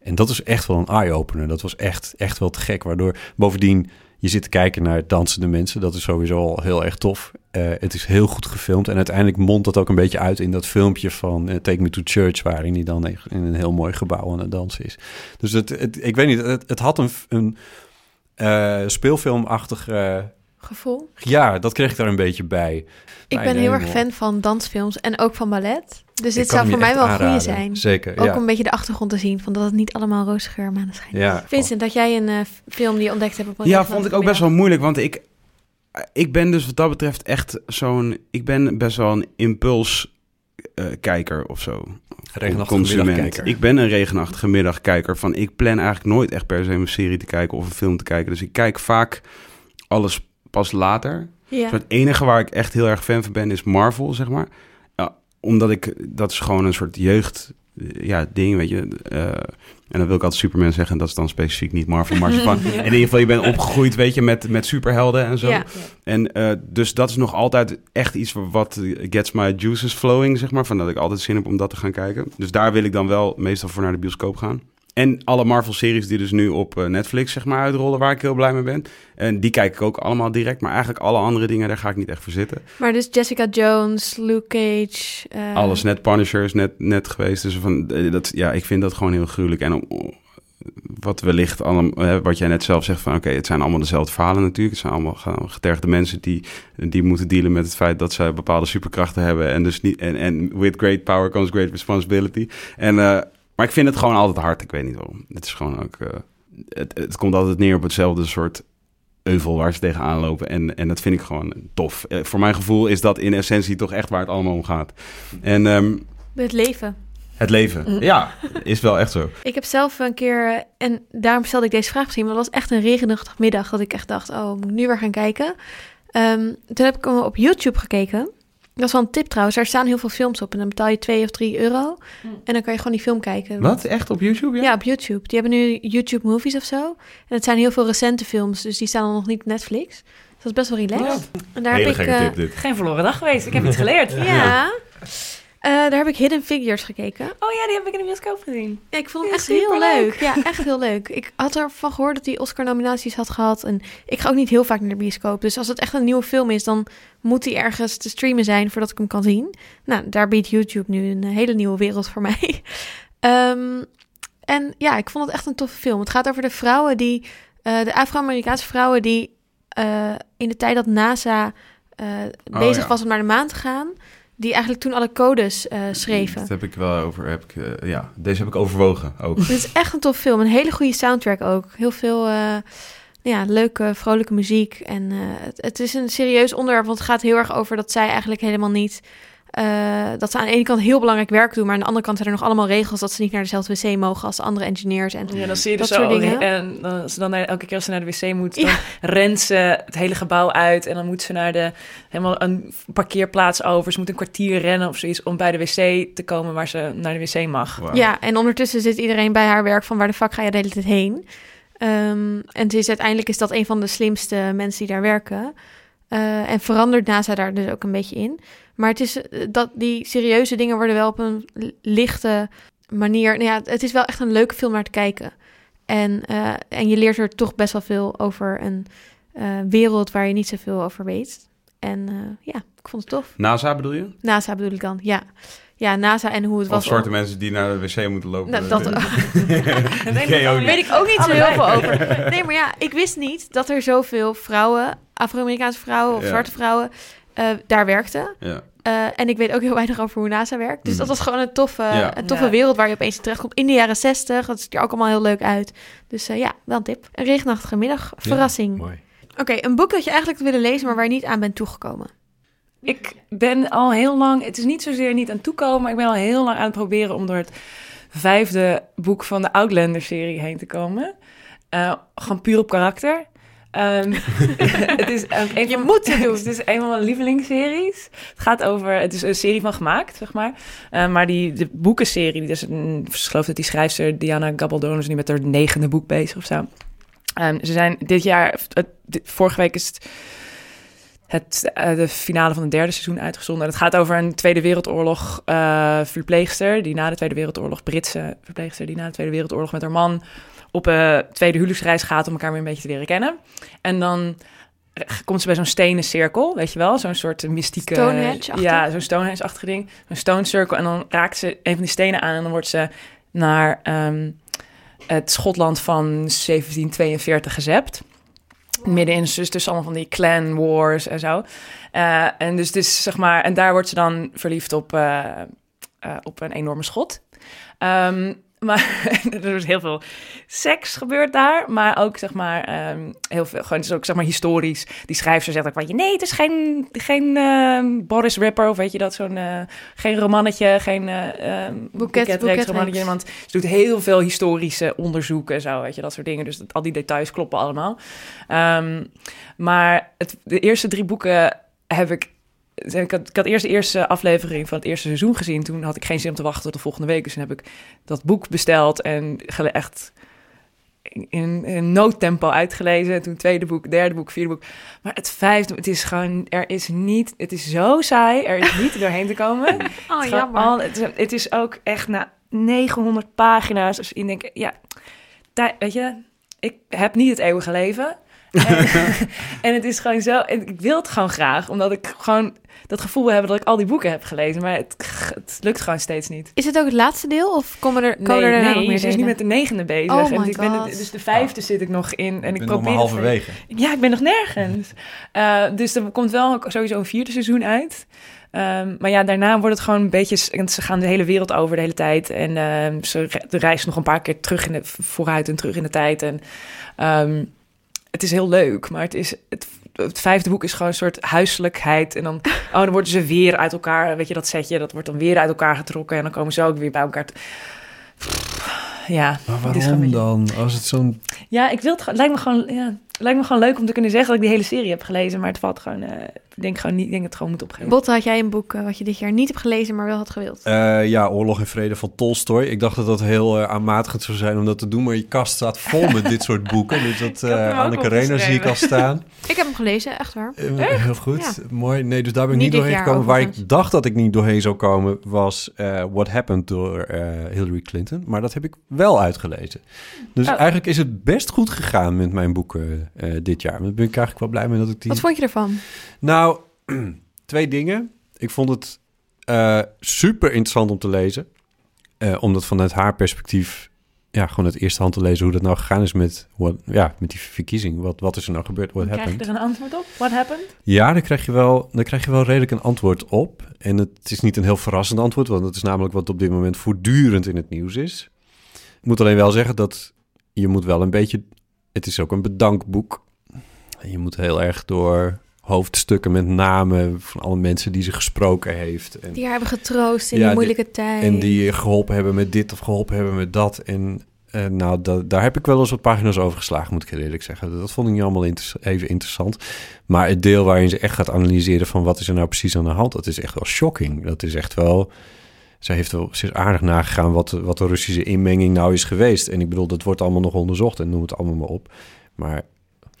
En dat is echt wel een eye-opener. Dat was echt, echt wel te gek. Waardoor bovendien je zit te kijken naar dansende mensen. Dat is sowieso al heel erg tof. Eh, het is heel goed gefilmd. En uiteindelijk mondt dat ook een beetje uit in dat filmpje van eh, Take Me to Church. Waarin hij dan in een heel mooi gebouw aan het dansen is. Dus het, het, ik weet niet, het, het had een, een eh, speelfilmachtig... Gevoel. ja, dat kreeg ik daar een beetje bij. Ik ben heel erg fan van dansfilms en ook van ballet. Dus dit zou voor mij wel een goede zijn. Zeker, Ook ja. om een beetje de achtergrond te zien van dat het niet allemaal roze geur maneschijn is. ja. Vincent, dat jij een eh, film die je ontdekt hebt op een Ja, vond ik ook best wel moeilijk, want ik, ik ben dus wat dat betreft echt zo'n... Ik ben best wel een impulskijker of zo. Regenachtige middagkijker. Ik ben een regenachtige middagkijker. Van ik plan eigenlijk nooit echt per se een serie te kijken of een film te kijken. Dus ik kijk vaak alles pas later. Ja. Het enige waar ik echt heel erg fan van ben is Marvel, zeg maar. Omdat ik, dat is gewoon een soort jeugd, eh, ja, ding, weet je. Eh, en dan wil ik altijd Superman zeggen, dat is dan specifiek niet Marvel, maar <laughs> van, in ieder geval, je bent opgegroeid, weet je, met, met superhelden en zo. Ja. En eh, dus dat is nog altijd echt iets wat gets my juices flowing, zeg maar. Van dat ik altijd zin heb om dat te gaan kijken. Dus daar wil ik dan wel meestal voor naar de bioscoop gaan. En alle Marvel-series die dus nu op eh, Netflix zeg maar uitrollen, waar ik heel blij mee ben. En die kijk ik ook allemaal direct. Maar eigenlijk alle andere dingen, daar ga ik niet echt voor zitten. Maar dus Jessica Jones, Luke Cage. eh, Alles, net Punisher is net, net geweest. Dus van, eh, dat, ja, ik vind dat gewoon heel gruwelijk. En om- wat wellicht, allemaal, wat jij net zelf zegt van... oké, het zijn allemaal dezelfde verhalen natuurlijk. Het zijn allemaal ge- getergde mensen die, die moeten dealen met het feit... dat zij bepaalde superkrachten hebben. En dus niet en, en with great power comes great responsibility. En, maar ik vind het gewoon altijd hard. Ik weet niet waarom. Het is gewoon ook... eh, het, het komt altijd neer op hetzelfde soort euvel waar ze tegenaan lopen. En, en dat vind ik gewoon tof. Eh, voor mijn gevoel is dat in essentie toch echt waar het allemaal om gaat. En ehm, Het leven. het leven, ja, is wel echt zo. Ik heb zelf een keer, en daarom stelde ik deze vraag misschien, maar dat was echt een regenachtig middag dat ik echt dacht, oh, moet ik nu weer gaan kijken. Ehm, toen heb ik op YouTube gekeken. Dat is wel een tip trouwens. Er staan heel veel films op en dan betaal je 2 of 3 euro. Mm. En dan kan je gewoon die film kijken. Wat? Echt op YouTube? Ja? Ja, op YouTube. Die hebben nu YouTube Movies of zo. En het zijn heel veel recente films, dus die staan dan nog niet op Netflix. Dus dat is best wel relaxed. En daar Hele heb ik... eh, tip dit. Geen verloren dag geweest. Ik heb iets geleerd. ja. Eh, daar heb ik Hidden Figures gekeken. Oh ja, die heb ik in de bioscoop gezien. Ja, ik vond hem echt heel leuk. Ja, <laughs> echt heel leuk. Ik had ervan gehoord dat hij Oscar-nominaties had gehad. En ik ga ook niet heel vaak naar de bioscoop. Dus als het echt een nieuwe film is, dan moet hij ergens te streamen zijn voordat ik hem kan zien. Nou, daar biedt YouTube nu een hele nieuwe wereld voor mij. <laughs> Ehm, en ja, ik vond het echt een toffe film. Het gaat over de vrouwen die, eh, de Afro-Amerikaanse vrouwen die eh, in de tijd dat NASA eh, Oh, bezig ja. was om naar de maan te gaan, die eigenlijk toen alle codes eh, schreven. Dat heb ik wel over. Heb ik, eh, ja, deze heb ik overwogen ook. <laughs> Het is echt een tof film. Een hele goede soundtrack ook. Heel veel eh, ja, leuke, vrolijke muziek. En het, het is een serieus onderwerp, want het gaat heel erg over dat zij eigenlijk helemaal niet... eh, dat ze aan de ene kant heel belangrijk werk doen, maar aan de andere kant zijn er nog allemaal regels dat ze niet naar dezelfde wc mogen als de andere engineers. En Ja, dan zie je Dat dus soort zo. dingen. En dan, als ze dan naar- elke keer als ze naar de wc moet, dan Ja. rent ze het hele gebouw uit. En dan moet ze naar de helemaal een parkeerplaats over. Ze moet een kwartier rennen of zoiets om bij de wc te komen waar ze naar de wc mag. Ja, en ondertussen zit iedereen bij haar werk van waar de fuck ga je de hele tijd heen? Ehm, en is, uiteindelijk is dat een van de slimste mensen die daar werken. Eh, en verandert NASA daar dus ook een beetje in. Maar het is eh, dat die serieuze dingen worden wel op een lichte manier. Nou ja, het is wel echt een leuke film naar te kijken. En, eh, en je leert er toch best wel veel over een wereld waar je niet zoveel over weet. En ja, ik vond het tof. NASA bedoel je? NASA bedoel ik dan, ja. Ja, NASA en hoe het Of was. zwarte mensen die naar de wc moeten lopen. Nou, dat, <laughs> <laughs> niet. Weet ik ook niet zo heel veel over. <laughs> Nee, maar ja, ik wist niet dat er zoveel vrouwen, Afro-Amerikaanse vrouwen of Ja. zwarte vrouwen, eh, daar werkten. Ja. Eh, en ik weet ook heel weinig over hoe NASA werkt. Dus Mhm. dat was gewoon een toffe, Ja. een toffe Ja. wereld waar je opeens in terecht komt. In de jaren 60. Dat ziet er ook allemaal heel leuk uit. Dus eh, ja, wel een tip. Een regenachtige middag. Verrassing. Mooi. Oké, een boek dat je eigenlijk had willen lezen, maar waar je niet aan bent toegekomen. Ik ben al heel lang, het is niet zozeer niet aan toekomen, maar ik ben al heel lang aan het proberen om door het vijfde boek van de Outlander-serie heen te komen. Eh, gewoon puur op karakter. Ehm, <laughs> het is een Je van, moet het doen. <laughs> Het is een van mijn lievelingsseries. Het gaat over, het is een serie van gemaakt, zeg maar. Eh, maar die de boekenserie, is een, ik geloof dat die schrijfster Diana Gabaldon is nu met haar negende boek bezig of zo. Ehm, ze zijn dit jaar, vorige week is het het, eh, de finale van het derde seizoen uitgezonden. En het gaat over een Tweede Wereldoorlog eh, verpleegster... die na de Tweede Wereldoorlog, Britse verpleegster... die na de Tweede Wereldoorlog met haar man op een tweede huwelijksreis gaat... om elkaar weer een beetje te leren kennen. En dan eh, komt ze bij zo'n stenen cirkel, weet je wel? Zo'n soort mystieke... Stonehenge-achtig? Ja, zo'n Stonehenge-achtig ding. Zo'n stone circle. En dan raakt ze een van die stenen aan... en dan wordt ze naar ehm, het Schotland van 1742 gezept middenin, dus tussen allemaal van die clan wars en zo. Eh, en dus, dus zeg maar, en daar wordt ze dan verliefd op, eh, eh, op een enorme schot. Ehm, maar <laughs> er is heel veel seks gebeurt daar, maar ook zeg maar ehm, heel veel, gewoon het is ook zeg maar historisch. Die schrijfster zegt ook van je, nee, het is geen, geen ehm, Boris Ripper of weet je dat zo'n, eh, geen romannetje, geen um, boeketreeks. romannetje, want ze doet heel veel historische onderzoeken en zo, weet je, dat soort dingen. Dus dat, al die details kloppen allemaal. Maar het, de eerste drie boeken heb ik. Ik had, ik had eerst de eerste aflevering van het eerste seizoen gezien. Toen had ik geen zin om te wachten tot de volgende week. Dus toen heb ik dat boek besteld en echt in, in noodtempo uitgelezen. En toen tweede boek, derde boek, vierde boek. Maar het vijfde, het is gewoon, er is niet, het is zo saai. Er is niet doorheen te komen. <laughs> Oh, Het jammer. al- het, is, het is ook echt na 900 pagina's. Dus ik denk, ja, tij- weet je, ik heb niet het eeuwige leven. En, <laughs> <laughs> en het is gewoon zo, en ik wil het gewoon graag, omdat ik gewoon dat gevoel hebben dat ik al die boeken heb gelezen. Maar het, het lukt gewoon steeds niet. Is het ook het laatste deel of komen er, komen Nee, er daarna nee nog meer ze is nu met de negende bezig. Oh en my ik ben dus de vijfde zit ik nog in. En ik, ik ben nog probeer maar het- halverwege. ja, ik ben nog nergens. Eh, dus er komt wel sowieso een vierde seizoen uit. Ehm, maar ja, daarna wordt het gewoon een beetje... Ze gaan de hele wereld over de hele tijd. En ehm, ze re- de reizen nog een paar keer terug in de, vooruit en terug in de tijd. En ehm, het is heel leuk, maar het is... Het, het vijfde boek is gewoon een soort huiselijkheid. En dan, oh, dan worden ze weer uit elkaar... Weet je, dat setje, dat wordt dan weer uit elkaar getrokken. En dan komen ze ook weer bij elkaar... Ja, Maar waarom beetje- dan? Als het zo'n... ja, ik wil het gewoon. Het lijkt me gewoon. Ja, lijkt me gewoon leuk om te kunnen zeggen dat ik die hele serie heb gelezen, maar het valt gewoon, eh, ik denk gewoon niet, ik denk het gewoon moet opgeven. Botte, had jij een boek eh, wat je dit jaar niet hebt gelezen, maar wel had gewild? Eh, ja, Oorlog en Vrede van Tolstoy. Ik dacht dat dat heel aanmatigend zou zijn om dat te doen, maar je kast staat vol met dit soort boeken. Dus dat <laughs> uh, Anneke Rena zie ik al staan. <laughs> Ik heb hem gelezen, echt waar. Heel goed, mooi. Nee, dus daar ben ik Niet doorheen gekomen. Waar ik dacht dat ik niet doorheen zou komen, was eh, What Happened door eh, Hillary Clinton. Maar dat heb ik wel uitgelezen. Dus Oh. eigenlijk is het best goed gegaan met mijn boeken dit jaar. Daar ben ik eigenlijk wel blij mee dat ik die... Wat vond je ervan? Nou, <clears throat> twee dingen. Ik vond het eh, super interessant om te lezen. Eh, omdat vanuit haar perspectief, ja, gewoon het eerste hand te lezen hoe dat nou gegaan is met, what, ja, met die verkiezing. Wat, wat is er nou gebeurd? What Krijg je er een antwoord op? What happened? Ja, daar krijg, je wel, daar krijg je wel redelijk een antwoord op. En het is niet een heel verrassend antwoord, want het is namelijk wat op dit moment voortdurend in het nieuws is. Ik moet alleen wel zeggen dat je moet wel een beetje... Het is ook een bedankboek. Je moet heel erg door hoofdstukken met namen van alle mensen die ze gesproken heeft. En, Die haar hebben getroost in Ja, die moeilijke tijd. en die je geholpen hebben met dit of geholpen hebben met dat. En eh, nou, da- daar heb ik wel eens wat pagina's over geslagen, moet ik eerlijk zeggen. Dat vond ik niet allemaal inter- even interessant. Maar het deel waarin ze echt gaat analyseren van wat is er nou precies aan de hand, dat is echt wel shocking. Dat is echt wel... Ze, heeft wel, is aardig nagegaan wat, wat de Russische inmenging nou is geweest. En ik bedoel, dat wordt allemaal nog onderzocht en noem het allemaal maar op. Maar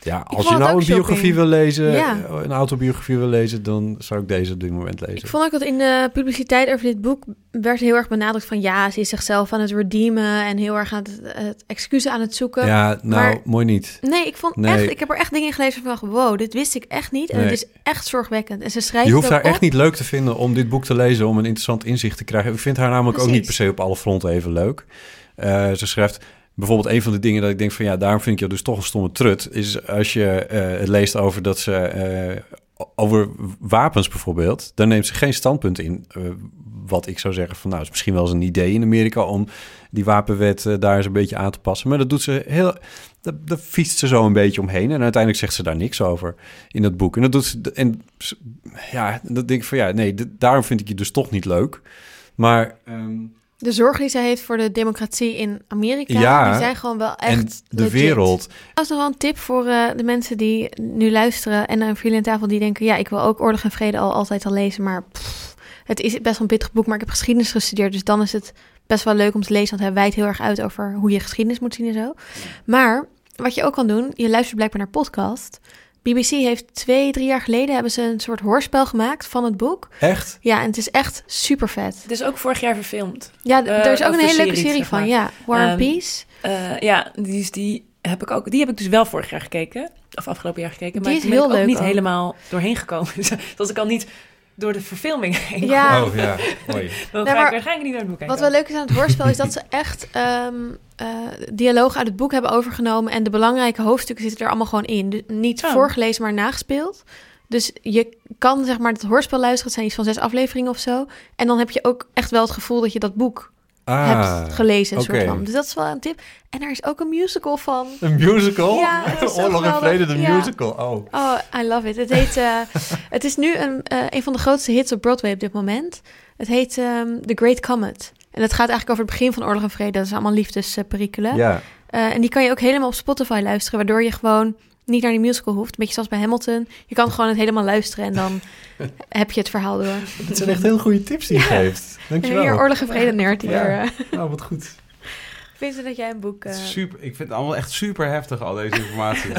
ja, als je nou een biografie wil lezen, Ja. eh, een autobiografie wil lezen, dan zou ik deze op dit moment lezen. Ik vond ook dat in de publiciteit over dit boek werd heel erg benadrukt van ja, ze is zichzelf aan het redeemen en heel erg aan het, het excuses aan het zoeken. ja, nou, maar- mooi niet. Nee, ik vond Nee. echt, ik heb er echt dingen in gelezen van wow, dit wist ik echt niet. En Nee. het is echt zorgwekkend. En ze schrijft Je hoeft haar echt niet leuk te vinden om dit boek te lezen, om een interessant inzicht te krijgen. Ik vind haar namelijk ook niet per se op alle fronten even leuk. Eh, ze schrijft bijvoorbeeld een van de dingen dat ik denk van ja, daarom vind ik je dus toch een stomme trut, is als je eh, het leest over dat ze eh, over wapens bijvoorbeeld, dan neemt ze geen standpunt in. eh, wat ik zou zeggen van nou, is misschien wel eens een idee in Amerika om die wapenwet daar eens een beetje aan te passen. Maar dat doet ze heel, daar, daar fietst ze zo een beetje omheen en uiteindelijk zegt ze daar niks over in dat boek. En dat doet ze, en ja, dat denk ik van ja, nee, daarom vind ik je dus toch niet leuk. Maar ehm, De zorg die zij heeft voor de democratie in Amerika, Ja. die zijn gewoon wel echt en de legit. wereld, Dat is nog wel een tip voor eh, de mensen die nu luisteren en naar een aan tafel die denken, ja, ik wil ook Oorlog en Vrede al altijd al lezen, maar pff, het is best wel een pittig boek, maar ik heb geschiedenis gestudeerd, dus dan is het best wel leuk om te lezen, want hij wijdt heel erg uit over hoe je geschiedenis moet zien en zo. Maar wat je ook kan doen, je luistert blijkbaar naar podcast. BBC heeft twee, drie jaar geleden hebben ze een soort hoorspel gemaakt van het boek. echt? Ja, en het is echt super vet. Het is ook vorig jaar verfilmd. Ja, Eh, er is ook een hele leuke serie, van. Ja, War and Ehm, Peace. Eh, ja, die, is, die, heb ik ook, die heb ik dus wel vorig jaar gekeken. Of afgelopen jaar gekeken. Maar Die is toen ben ik heel ook leuk niet ook. helemaal doorheen gekomen. <laughs> Dus als ik al niet door de verfilming <laughs> heen Ja. Oh ja, mooi. <laughs> dan Nee, ga ik waarschijnlijk niet naar het boek Wat kijken. wel leuk is aan het hoorspel is dat ze echt ehm eh, dialoog uit het boek hebben overgenomen. En de belangrijke hoofdstukken zitten er allemaal gewoon in. Dus niet Oh. voorgelezen, maar nagespeeld. Dus je kan zeg maar het hoorspel luisteren. Het zijn iets van zes afleveringen of zo. En dan heb je ook echt wel het gevoel dat je dat boek Ah, hebt gelezen. Een oké. soort van. Dus dat is wel een tip. En er is ook een musical van. Een musical? Ja, Oorlog en. Vrede, de Ja. musical. Oh. Oh, I love it. Het, heet, eh, <laughs> het is nu een, eh, een van de grootste hits op Broadway op dit moment. Het heet ehm, The Great Comet. En het gaat eigenlijk over het begin van Oorlog en Vrede. Dat is allemaal liefdesperikelen. Ja, Eh, en die kan je ook helemaal op Spotify luisteren, waardoor je gewoon niet naar die musical hoeft. Een beetje zoals bij Hamilton. Je kan gewoon het helemaal luisteren en dan <laughs> heb je het verhaal door. het zijn echt heel goede tips die je geeft. En Dankjewel. hier Oorlog en Vrede nerd hier. Ja. Oh, wat goed. Vind je dat jij een boek... eh, Super, ik vind het allemaal echt super heftig, al deze informatie. <laughs> ik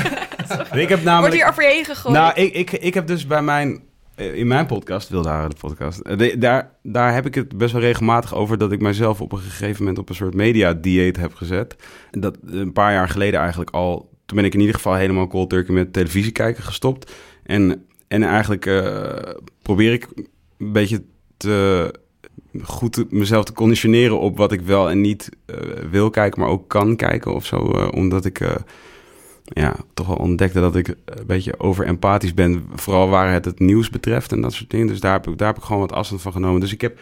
heb Wordt namelijk... hier over je heen gegooid? Nou, ik, ik, ik heb dus bij mijn... eh, In mijn podcast, Wildharen de podcast... eh, de- daar, daar heb ik het best wel regelmatig over... dat ik mezelf op een gegeven moment op een soort media-dieet heb gezet. Dat een paar jaar geleden eigenlijk al... Toen ben ik in ieder geval helemaal cold turkey met televisie kijken gestopt. En, en eigenlijk eh, probeer ik een beetje te goed mezelf te conditioneren op wat ik wel en niet eh, wil kijken, maar ook kan kijken of zo. eh, omdat ik ja, toch wel ontdekte dat ik een beetje overempathisch ben. Vooral waar het het nieuws betreft en dat soort dingen. Dus daar heb ik, daar heb ik gewoon wat afstand van genomen. Dus ik heb,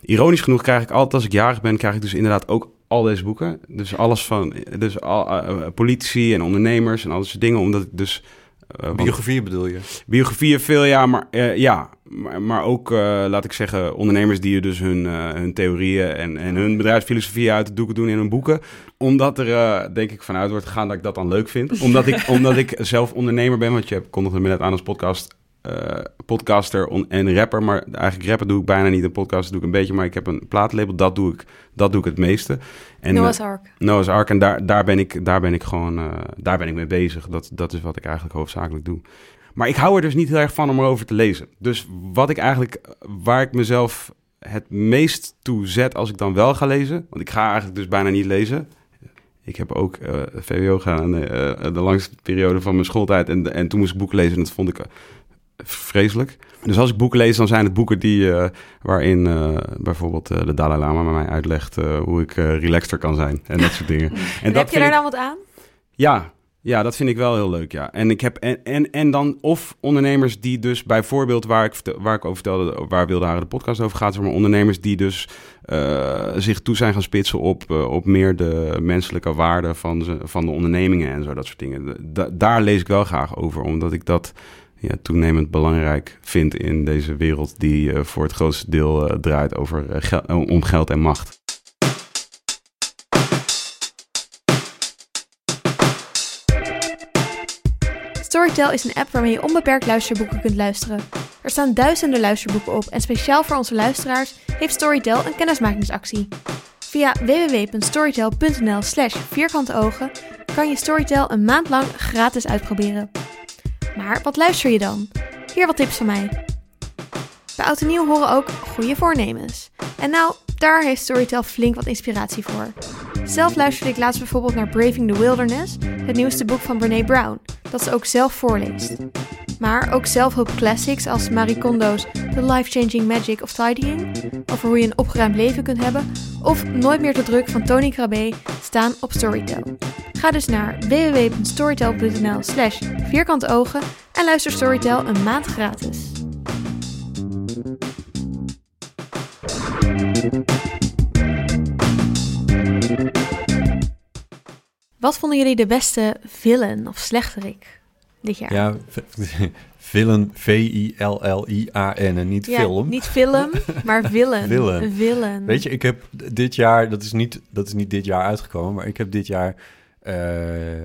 ironisch genoeg, krijg ik altijd als ik jarig ben, krijg ik dus inderdaad ook al deze boeken. Dus alles van, dus al, eh, politici en ondernemers en al soort dingen. Omdat ik dus eh, Biografie bedoel je? Biografieën veel, ja, maar, eh, ja, maar, maar ook, eh, laat ik zeggen, ondernemers die dus hun, eh, hun theorieën en, en hun bedrijfsfilosofie uit de doeken doen in hun boeken. Omdat er, eh, denk ik, vanuit wordt gegaan dat ik dat dan leuk vind. Omdat ik, <laughs> omdat ik zelf ondernemer ben, want je kondigde me net aan als podcast, eh, podcaster on- en rapper. Maar eigenlijk rappen doe ik bijna niet, een podcast doe ik een beetje. Maar ik heb een plaatlabel, dat doe ik, dat doe ik het meeste. En, Noah's eh, Ark. Noah's Ark. En daar, daar, ben ik, daar ben ik gewoon eh, daar ben ik mee bezig. Dat, dat is wat ik eigenlijk hoofdzakelijk doe. Maar ik hou er dus niet heel erg van om erover te lezen. Dus wat ik eigenlijk, waar ik mezelf het meest toe zet als ik dan wel ga lezen. Want ik ga eigenlijk dus bijna niet lezen. Ik heb ook VWO gedaan de langste periode van mijn schooltijd. En, en toen moest ik boeken lezen en dat vond ik vreselijk. Dus als ik boeken lees, dan zijn het boeken die, eh, waarin eh, bijvoorbeeld eh, de Dalai Lama mij uitlegt hoe ik relaxter kan zijn. En dat soort dingen. <laughs> En, En dat heb je daar ik- dan wat aan? ja, ja, dat vind ik wel heel leuk, ja. En ik heb en, en, en dan of ondernemers die dus bijvoorbeeld waar ik waar ik over vertelde, waar Wilde Haren de podcast over gaat, maar ondernemers die dus zich toe zijn gaan spitsen op, op meer de menselijke waarde van, ze, van de ondernemingen en zo dat soort dingen. Da- daar lees ik wel graag over, omdat ik dat toenemend belangrijk vind in deze wereld die eh, voor het grootste deel eh, draait over eh, om geld en macht. Storytel is een app waarmee je onbeperkt luisterboeken kunt luisteren. Er staan duizenden luisterboeken op en speciaal voor onze luisteraars heeft Storytel een kennismakingsactie. Via www.storytel.nl slash vierkante ogen kan je Storytel een maand lang gratis uitproberen. Maar wat luister je dan? Hier wat tips van mij. Bij Oud en Nieuw horen ook goede voornemens. En nou, daar heeft Storytel flink wat inspiratie voor. Zelf luisterde ik laatst bijvoorbeeld naar Braving the Wilderness, het nieuwste boek van Brene Brown, dat ze ook zelf voorleest. Maar ook zelfhulp classics als Marie Kondo's The Life-Changing Magic of Tidying, over hoe je een opgeruimd leven kunt hebben, of Nooit meer te druk van Tony Krabbe staan op Storytel. Ga dus naar www.storytel.nl slash vierkante ogen en luister Storytel een maand gratis. Wat vonden jullie de beste villain of slechterik dit jaar? Ja, v- <laughs> villain, V-I-L-L-I-A-N en niet Ja, film. Niet film, maar <laughs> villain. Villain. Een villain. Weet je, ik heb dit jaar, dat is niet, dat is niet dit jaar uitgekomen, maar ik heb dit jaar eh,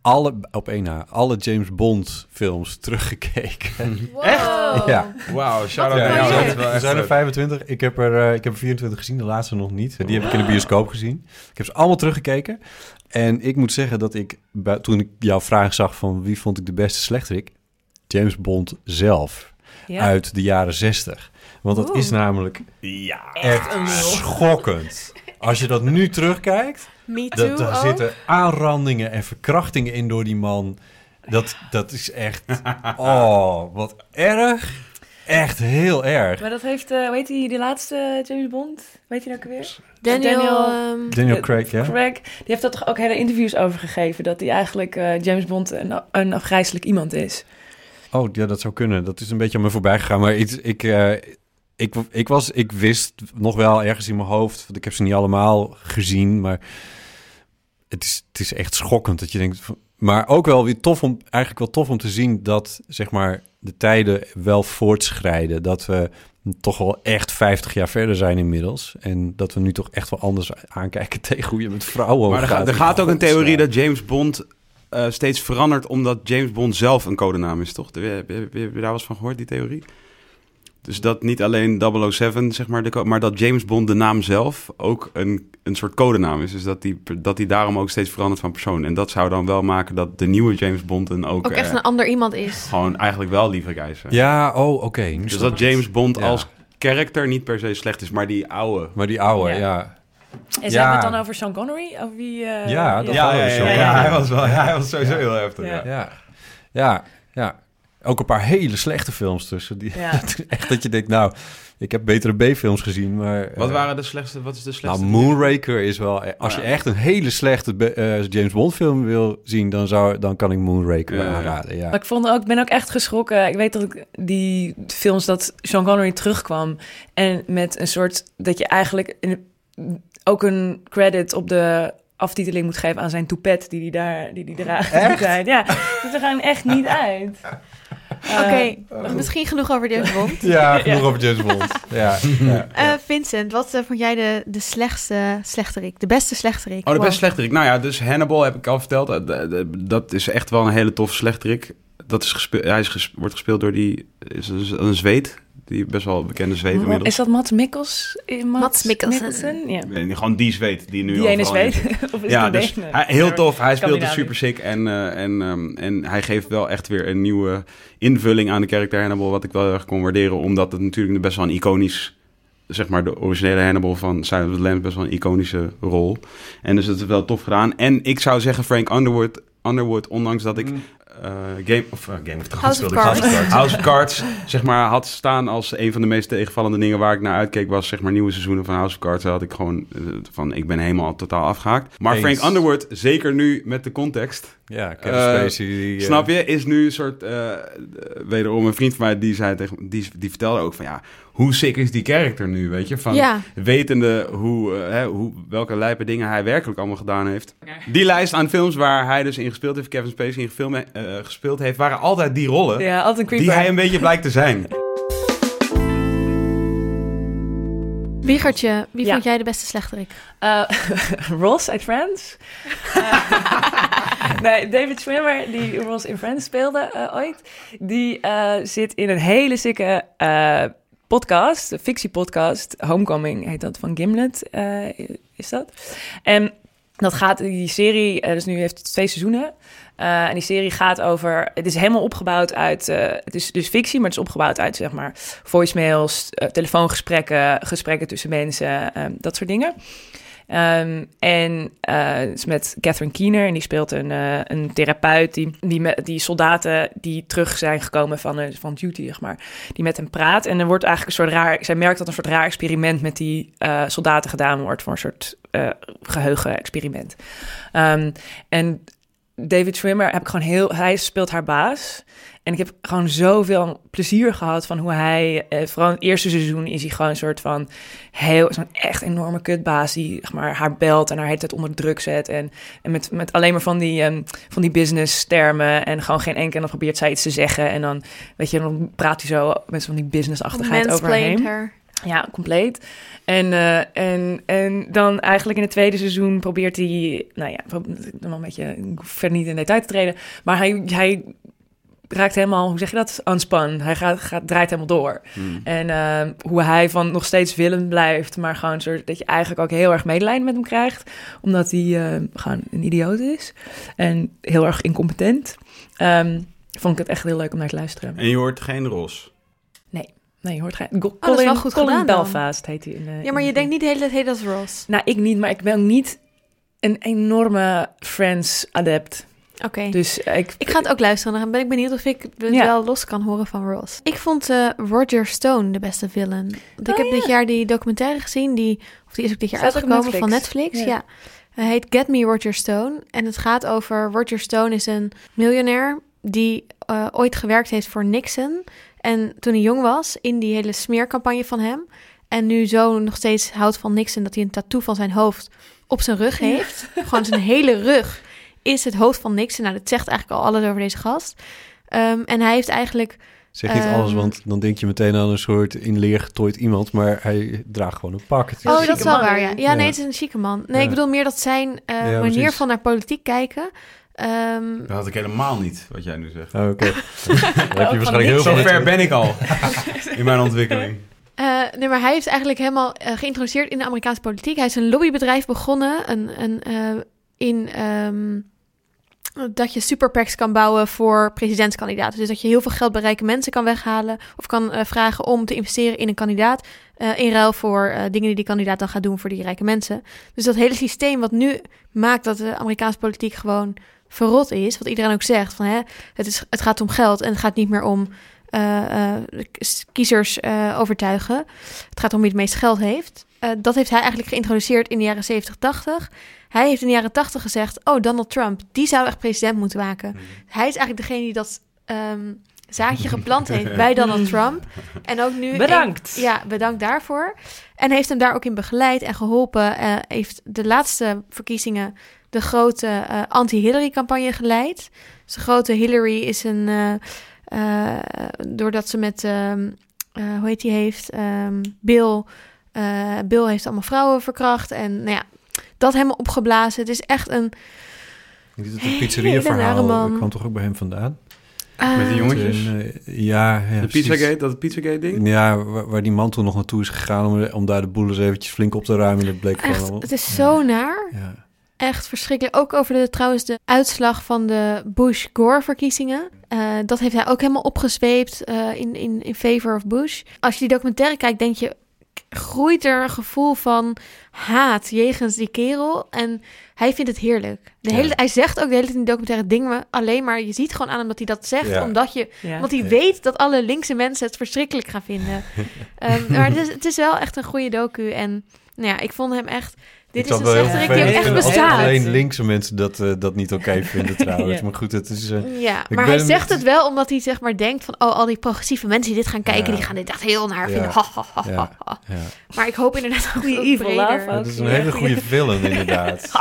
alle, op één na, alle James Bond films <laughs> teruggekeken. Wow. Ja. Wauw, shout-out naar jou. er echt zijn er leuk. 25. Ik heb er, eh, ik heb er 24 gezien, de laatste nog niet. Die heb ik in de bioscoop gezien. Ik heb ze allemaal teruggekeken. En ik moet zeggen dat ik, toen ik jouw vraag zag van wie vond ik de beste slechterik, James Bond zelf, Ja. uit de jaren 60. Want dat Oeh. is namelijk Ja. echt schokkend. Als je dat nu terugkijkt, Me too dat, daar zitten aanrandingen en verkrachtingen in door die man. Dat, dat is echt, oh, wat erg. Echt heel erg. Maar dat heeft, eh weet hij, die laatste James Bond? Weet je dat ook weer? Daniel, Daniel- ehm, Daniel Craig, ja? Craig, die heeft daar toch ook hele interviews over gegeven. Dat hij eigenlijk eh, James Bond een, een afgrijzelijk iemand is. Oh, ja, dat zou kunnen. Dat is een beetje aan me voorbij gegaan. Maar iets, ik, eh, ik, ik, was, ik wist nog wel ergens in mijn hoofd... want ik heb ze niet allemaal gezien, maar... Het is, het is echt schokkend dat je denkt... Maar ook wel weer tof om, eigenlijk wel tof om te zien dat, zeg maar, de tijden wel voortschrijden. Dat we toch wel echt 50 jaar verder zijn inmiddels. En dat we nu toch echt wel anders aankijken <laughs> tegen hoe je met vrouwen Maar er, omgaat. gaat- er gaat ook een theorie dat James Bond eh, steeds verandert omdat James Bond zelf een codenaam is, toch? Heb je, heb je- heb je daar wel eens van gehoord, die theorie? Dus dat niet alleen 007, zeg maar, de maar dat James Bond de naam zelf ook een, een soort codenaam is. Dus dat die, dat die daarom ook steeds verandert van persoon. En dat zou dan wel maken dat de nieuwe James Bond een ook, ook echt eh, een ander iemand is. gewoon eigenlijk wel lieve guy is. Ja, oh, oké. Dus dat James. Bond Ja. als karakter niet per se slecht is, maar die oude. Maar die oude, Ja. ja. En hebben het dan over Sean Connery? Over wie, eh, Ja, dat Ja, wel ja, zo. ja, ja, hij was wel, ja, hij was sowieso Ja. heel heftig. Ja. Ja. Ja, ja, ja. Ook een paar hele slechte films tussen. Die, Ja. <laughs> echt dat je denkt, nou, ik heb betere B-films gezien, maar... Wat eh, waren de slechtste? Wat is de Nou, slechtste? Moonraker is wel... Als je echt een hele slechte eh, James Bond film wil zien, dan, zou, dan kan ik Moonraker Ja, aanraden, ja. Maar ik vond ook, ben ook echt geschrokken. Ik weet dat ik die films dat Sean Connery terugkwam en met een soort dat je eigenlijk een- ook een credit op de aftiteling moet geven aan zijn toepet die hij daar die die draagt. Echt? Ja, <laughs> dat er gewoon echt niet uit. Oké, misschien genoeg over James Bond. <laughs> Ja, genoeg over James Bond. <laughs> Ja, <laughs> ja, Eh, Vincent, wat eh, vond jij de, de slechtste slechterik? De beste slechterik? Oh, de Wow. beste slechterik. Nou ja, dus Hannibal heb ik al verteld. Eh, de- de- Dat is echt wel een hele toffe slechterik. Dat is gespeeld, hij is wordt gespeeld door die is een, een Zweed. Die best wel bekende inmiddels. Is dat Mats Mikkels? Eh, Mats Mikkelsen. Ja. Nee, gewoon die Zweed die nu Die ene zweet? <laughs> of is Ja, het dus hij, heel tof. Hij speelt er Scandinavië. super sick. En, eh, en, ehm, en hij geeft wel echt weer een nieuwe invulling aan de karakter Hannibal. Wat ik wel heel erg kon waarderen. Omdat het natuurlijk best wel een iconisch... Zeg maar de originele Hannibal van Silence of the Lambs best wel een iconische rol. En dus het is wel tof gedaan. En ik zou zeggen Frank Underwood, Underwood ondanks dat ik eh, Game, of, eh, Game of Thrones House of Cards. House of Cards, zeg maar, had staan als een van de meest tegenvallende dingen waar ik naar uitkeek, was zeg maar nieuwe seizoenen van House of Cards. Daar had ik gewoon eh, van, ik ben helemaal totaal afgehaakt. Maar Eens. Frank Underwood, zeker nu met de context, ja Kevin Eh, Spacey. Die, eh, snap je, is nu een soort, eh, eh, wederom een vriend van mij, die zei tegen, die, die vertelde ook van, ja, hoe sick is die character nu, weet je? Van, Ja, wetende hoe, eh, hè, hoe, welke lijpe dingen hij werkelijk allemaal gedaan heeft. Die lijst aan films waar hij dus in gespeeld heeft, Kevin Spacey in film, eh, gespeeld heeft, waren altijd die rollen Ja, altijd een die hij een beetje blijkt te zijn. Wiegertje, wie Ja. vond jij de beste slechterik? Eh, <laughs> Ross uit Friends. Eh, <laughs> nee, David Schwimmer, die Ross in Friends speelde eh, ooit, die eh, zit in een hele sikke eh, podcast, een fictiepodcast. Homecoming heet dat, van Gimlet eh, is dat. En dat gaat, die serie, eh, dus nu heeft het twee seizoenen. Eh, en die serie gaat over, het is helemaal opgebouwd uit, het is dus fictie, maar het is opgebouwd uit zeg maar voicemails, telefoongesprekken, gesprekken tussen mensen, dat soort dingen. Ehm, en het is met Catherine Keener en die speelt een, eh, een therapeut die, die, die soldaten die terug zijn gekomen van, eh, van duty, zeg maar, die met hem praat. En er wordt eigenlijk een soort raar, zij merkt dat een soort raar experiment met die soldaten gedaan wordt, voor een soort eh geheugen-experiment. Ehm, en David Schwimmer heb ik gewoon heel, hij speelt haar baas. En ik heb gewoon zoveel plezier gehad van hoe hij, eh, vooral in het eerste seizoen is hij gewoon een soort van heel, zo'n echt enorme kutbaas die zeg maar, haar belt en haar hele tijd onder druk zet. En, en met, met alleen maar van die, ehm, van die business termen en gewoon geen enkel, en dan probeert zij iets te zeggen. En dan, weet je, dan praat hij zo met zo'n die businessachtigheid over haar Mansplained heen. her. Ja, compleet. En, eh, en, en dan eigenlijk in het tweede seizoen probeert hij, nou ja, nog een beetje, verder niet in detail te treden, maar hij, hij raakt helemaal, hoe zeg je dat, unspun. Hij gaat, gaat, draait helemaal door. Hmm. En eh, hoe hij van nog steeds willend blijft, maar gewoon soort dat je eigenlijk ook heel erg medelijden met hem krijgt, omdat hij eh, gewoon een idioot is en heel erg incompetent. Ehm, vond ik het echt heel leuk om naar te luisteren. En je hoort geen Ros. Nee, je hoort geen. Go- Oh, dat is Colin, wel goed Colin gedaan dan. Belfast heet hij in de. Ja, in maar je de- denkt niet de hele tijd, hey, dat is Ross. Nou, ik niet, maar ik ben ook niet een enorme Friends-adept. Oké. Dus ik... Ik ga het ook luisteren. Dan ben ik benieuwd of ik het Ja. wel los kan horen van Ross. Ik vond eh, Roger Stone de beste villain. Want ik Oh, heb ja. dit jaar die documentaire gezien. Die, of die is ook dit jaar Staat uitgekomen van Netflix. Netflix. Ja. Ja. Hij heet Get Me Roger Stone. En het gaat over... Roger Stone is een miljonair die eh, ooit gewerkt heeft voor Nixon. En toen hij jong was, in die hele smeercampagne van hem. En nu zo nog steeds houdt van Nixon dat hij een tattoo van zijn hoofd op zijn rug heeft. Gewoon zijn hele rug is het hoofd van Nixon. Nou, dat zegt eigenlijk al alles over deze gast. Ehm, en hij heeft eigenlijk... Zeg niet Ehm, alles, want dan denk je meteen aan een soort in leer getooid iemand, maar hij draagt gewoon een pak. Het is- Oh, dat is wel waar, ja. Ja, Ja. nee, het is een chique man. Nee, Ja. ik bedoel meer dat zijn eh, Ja, manier precies. van naar politiek kijken... ehm, Dat had ik helemaal niet, wat jij nu zegt. Oh, Oké. <laughs> Dan heb je van waarschijnlijk heel Zo ver ben ik al <laughs> in mijn ontwikkeling. Eh, nee, maar hij heeft eigenlijk helemaal eh, geïntroduceerd in de Amerikaanse politiek. Hij is een lobbybedrijf begonnen een, een, eh, in ehm, dat je superpacks kan bouwen voor presidentskandidaten. Dus dat je heel veel geld bij rijke mensen kan weghalen of kan eh, vragen om te investeren in een kandidaat eh, in ruil voor eh, dingen die die kandidaat dan gaat doen voor die rijke mensen. Dus dat hele systeem wat nu maakt dat de Amerikaanse politiek gewoon verrot is, wat iedereen ook zegt van hè, het, is, het gaat om geld en het gaat niet meer om kiezers overtuigen. Het gaat om wie het meest geld heeft. Dat heeft hij eigenlijk geïntroduceerd in de jaren 70, 80. Hij heeft in de jaren 80 gezegd: Oh, Donald Trump, die zou echt president moeten maken. Hij is eigenlijk degene die dat ehm, zaadje geplant heeft bij <laughs> Donald Trump. En ook nu... Bedankt. een- ja, bedankt daarvoor. En heeft hem daar ook in begeleid en geholpen. Eh, heeft de laatste verkiezingen de grote eh, anti-Hillary-campagne geleid. Dus de grote Hillary is een... eh, doordat ze met... ehm, eh, hoe heet die heeft? Ehm, Bill... Bill heeft allemaal vrouwen verkracht. En nou ja, dat helemaal opgeblazen. Het is echt een... Niet het nare man. dat kwam toch ook bij hem vandaan? eh, Met die jongetjes? En, eh, ja, ja, De. Pizzagate, dat Pizzagate-ding? Ja, waar, waar die man toen nog naartoe is gegaan om, om daar de boel eens eventjes flink op te ruimen. Dat bleek Echt, gewoon... het is zo naar. Ja. Echt verschrikkelijk. Ook over de, trouwens de uitslag van de Bush-Gore-verkiezingen. Eh, dat heeft hij ook helemaal opgezweept eh, in, in, in favor of Bush. Als je die documentaire kijkt, denk je... groeit er een gevoel van haat jegens die kerel. En hij vindt het heerlijk. De hele, Ja. Hij zegt ook de hele tijd in die documentaire dingen... alleen maar je ziet gewoon aan hem dat hij dat zegt... Ja. omdat je Ja. Want hij Ja. weet dat alle linkse mensen het verschrikkelijk gaan vinden. <laughs> Ehm, maar het is, het is wel echt een goede docu. En nou ja, ik vond hem echt... Dit Ik is een slechterik die ook echt bestaat. alleen linkse mensen dat, eh, dat niet oké <laughs> vinden trouwens. Ja. Maar goed, het is... eh, Ja, Ik maar hij zegt het wel omdat hij zeg maar denkt van... oh, al die progressieve mensen die dit gaan kijken... Ja. die gaan dit echt heel naar Ja. vinden. Ha, ha. Maar ik hoop inderdaad goede evil ook. Dat is een Ja, hele goede villain <laughs> inderdaad. <laughs>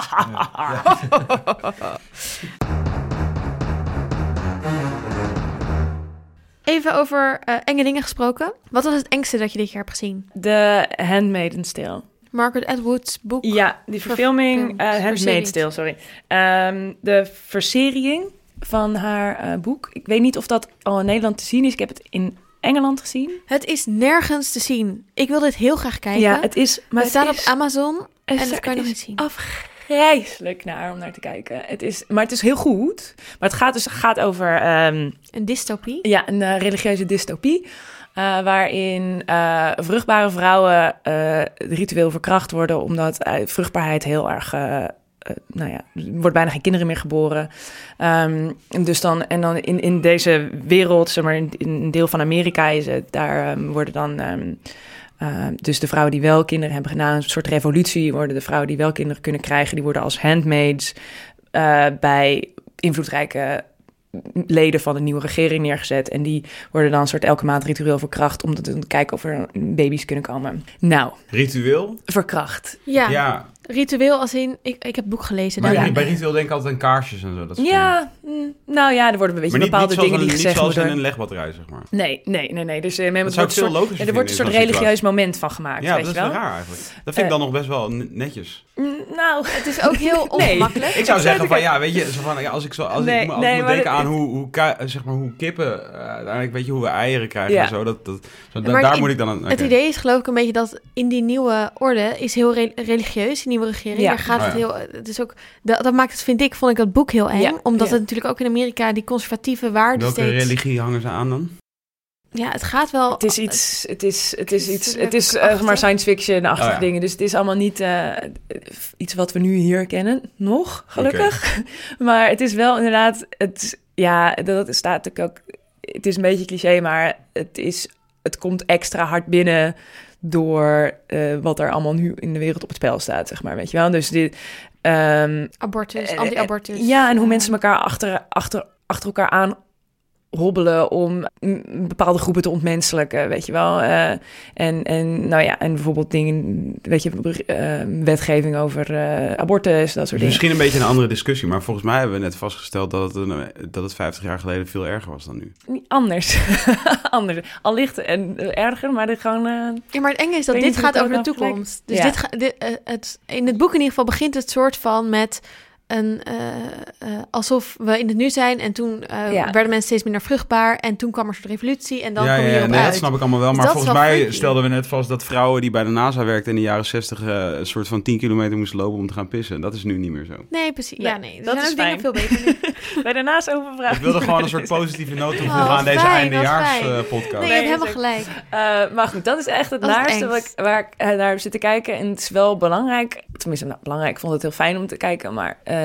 Even over eh, enge dingen gesproken. Wat was het engste dat je dit jaar hebt gezien? De Handmaid's Tale. Margaret Atwood's boek. Ja, die verfilming, uh. Handmaid's Tale, sorry. Ehm, de verseriering van haar eh, boek. Ik weet niet of dat al in Nederland te zien is. Ik heb het in Engeland gezien. Het is nergens te zien. Ik wil dit heel graag kijken. Ja, het is... Maar het staat is, op Amazon en dat kan je nog niet zien. afgrijselijk naar om naar te kijken. Het is, maar het is heel goed. Maar het gaat dus gaat over ehm, Een dystopie. ja, een eh, religieuze dystopie. Eh, waarin eh, vruchtbare vrouwen eh, ritueel verkracht worden, omdat vruchtbaarheid heel erg. nou ja, er wordt bijna geen kinderen meer geboren. En dus dan, en dan in, in deze wereld, zeg maar, in, een deel van Amerika is het, daar ehm, worden dan. ehm, eh, dus de vrouwen die wel kinderen hebben gedaan, een soort revolutie, worden de vrouwen die wel kinderen kunnen krijgen, die worden als handmaids bij invloedrijke leden van de nieuwe regering neergezet. En die worden dan een soort elke maand ritueel verkracht om te te kijken of er baby's kunnen komen. Nou, Ritueel? verkracht. Ja, Ja. Ritueel als in... Ik, ik heb het boek gelezen. Maar Ja. bij ritueel denk ik altijd aan kaarsjes en zo. Dat. Ja, mm, nou ja, er worden een beetje Maar niet, bepaalde niet dingen een, die niet gezegd zoals in een legbatterij, zeg maar. Nee, nee, nee, nee. Dus eh, men- Dat het zou ik veel logischer ja, er wordt een soort religieus moment van gemaakt, Ja, weet dat je is wel? raar eigenlijk. Dat vind ik Eh, dan nog best wel netjes. Mm, Nou, Het is ook heel <laughs> ongemakkelijk. Ik zou zeggen van ja, weet je, zo van, ja, als ik zo als Nee, ik, me- als nee, ik moet maar denken aan hoe, hoe, zeg maar, hoe kippen, eh, uiteindelijk weet je hoe we eieren krijgen Ja. en zo. Dat, dat, daar moet ik dan aan. Het idee is geloof ik een beetje dat in die nieuwe orde is heel re- religieus, die nieuwe regering. Ja. Daar gaat Oh, het heel, het is ook, dat, dat maakt het, vind ik, vond ik dat boek heel eng. Ja, Omdat ja. het natuurlijk ook in Amerika die conservatieve waarden Welke steeds... religie hangen ze aan dan? Ja, het gaat wel... Het is iets, het is, het is iets, Het is eh, zeg maar science fiction-achtige Oh ja. dingen. Dus het is allemaal niet eh, iets wat we nu hier kennen, nog, gelukkig. <laughs> Maar het is wel inderdaad, het, ja, dat staat natuurlijk ook, het is een beetje cliché, maar het is, het komt extra hard binnen door eh, wat er allemaal nu in de wereld op het spel staat, zeg maar, weet je wel. Dus dit, ehm, Abortus, eh, anti-abortus. ja, en hoe mensen elkaar achter, achter, achter elkaar aan hobbelen om bepaalde groepen te ontmenselijken, weet je wel. Eh, en, en nou ja, en bijvoorbeeld dingen, weet je, eh, wetgeving over eh, abortus, dat soort dingen. Misschien een beetje een andere discussie, maar volgens mij hebben we net vastgesteld dat het, een, dat het 50 jaar geleden veel erger was dan nu. Niet anders. <laughs> anders. Allicht en erger, maar dit gewoon... eh, Ja, maar het enge is dat dit gaat over de toekomst. Dus Ja. dit, ga, dit, het, in het boek in ieder geval begint het soort van met een, eh, eh, alsof we in het nu zijn en toen eh, Ja. werden mensen steeds minder vruchtbaar en toen kwam er een soort revolutie en dan ja, kom je ja, nee, uit. dat snap ik allemaal wel. Dus Maar dat volgens mij freaky. stelden we net vast dat vrouwen die bij de NASA werkten in de jaren 60 eh, een soort van 10 kilometer moesten lopen om te gaan pissen. Dat is nu niet meer zo. Nee, precies. Nee, ja, nee. Dat zijn is ook dingen fijn. veel beter nu. <laughs> bij daarnaast overvragen. Ik wilde gewoon een soort <laughs> positieve noot toevoegen Oh, aan deze fijn, eindejaars wat fijn. eh, podcast. Nee, je Nee, hebt helemaal gelijk. Eh, maar goed, dat is echt het naarste waar ik, waar ik naar heb zitten kijken. En het is wel belangrijk, tenminste nou, belangrijk, ik vond het heel fijn om te kijken. Maar eh,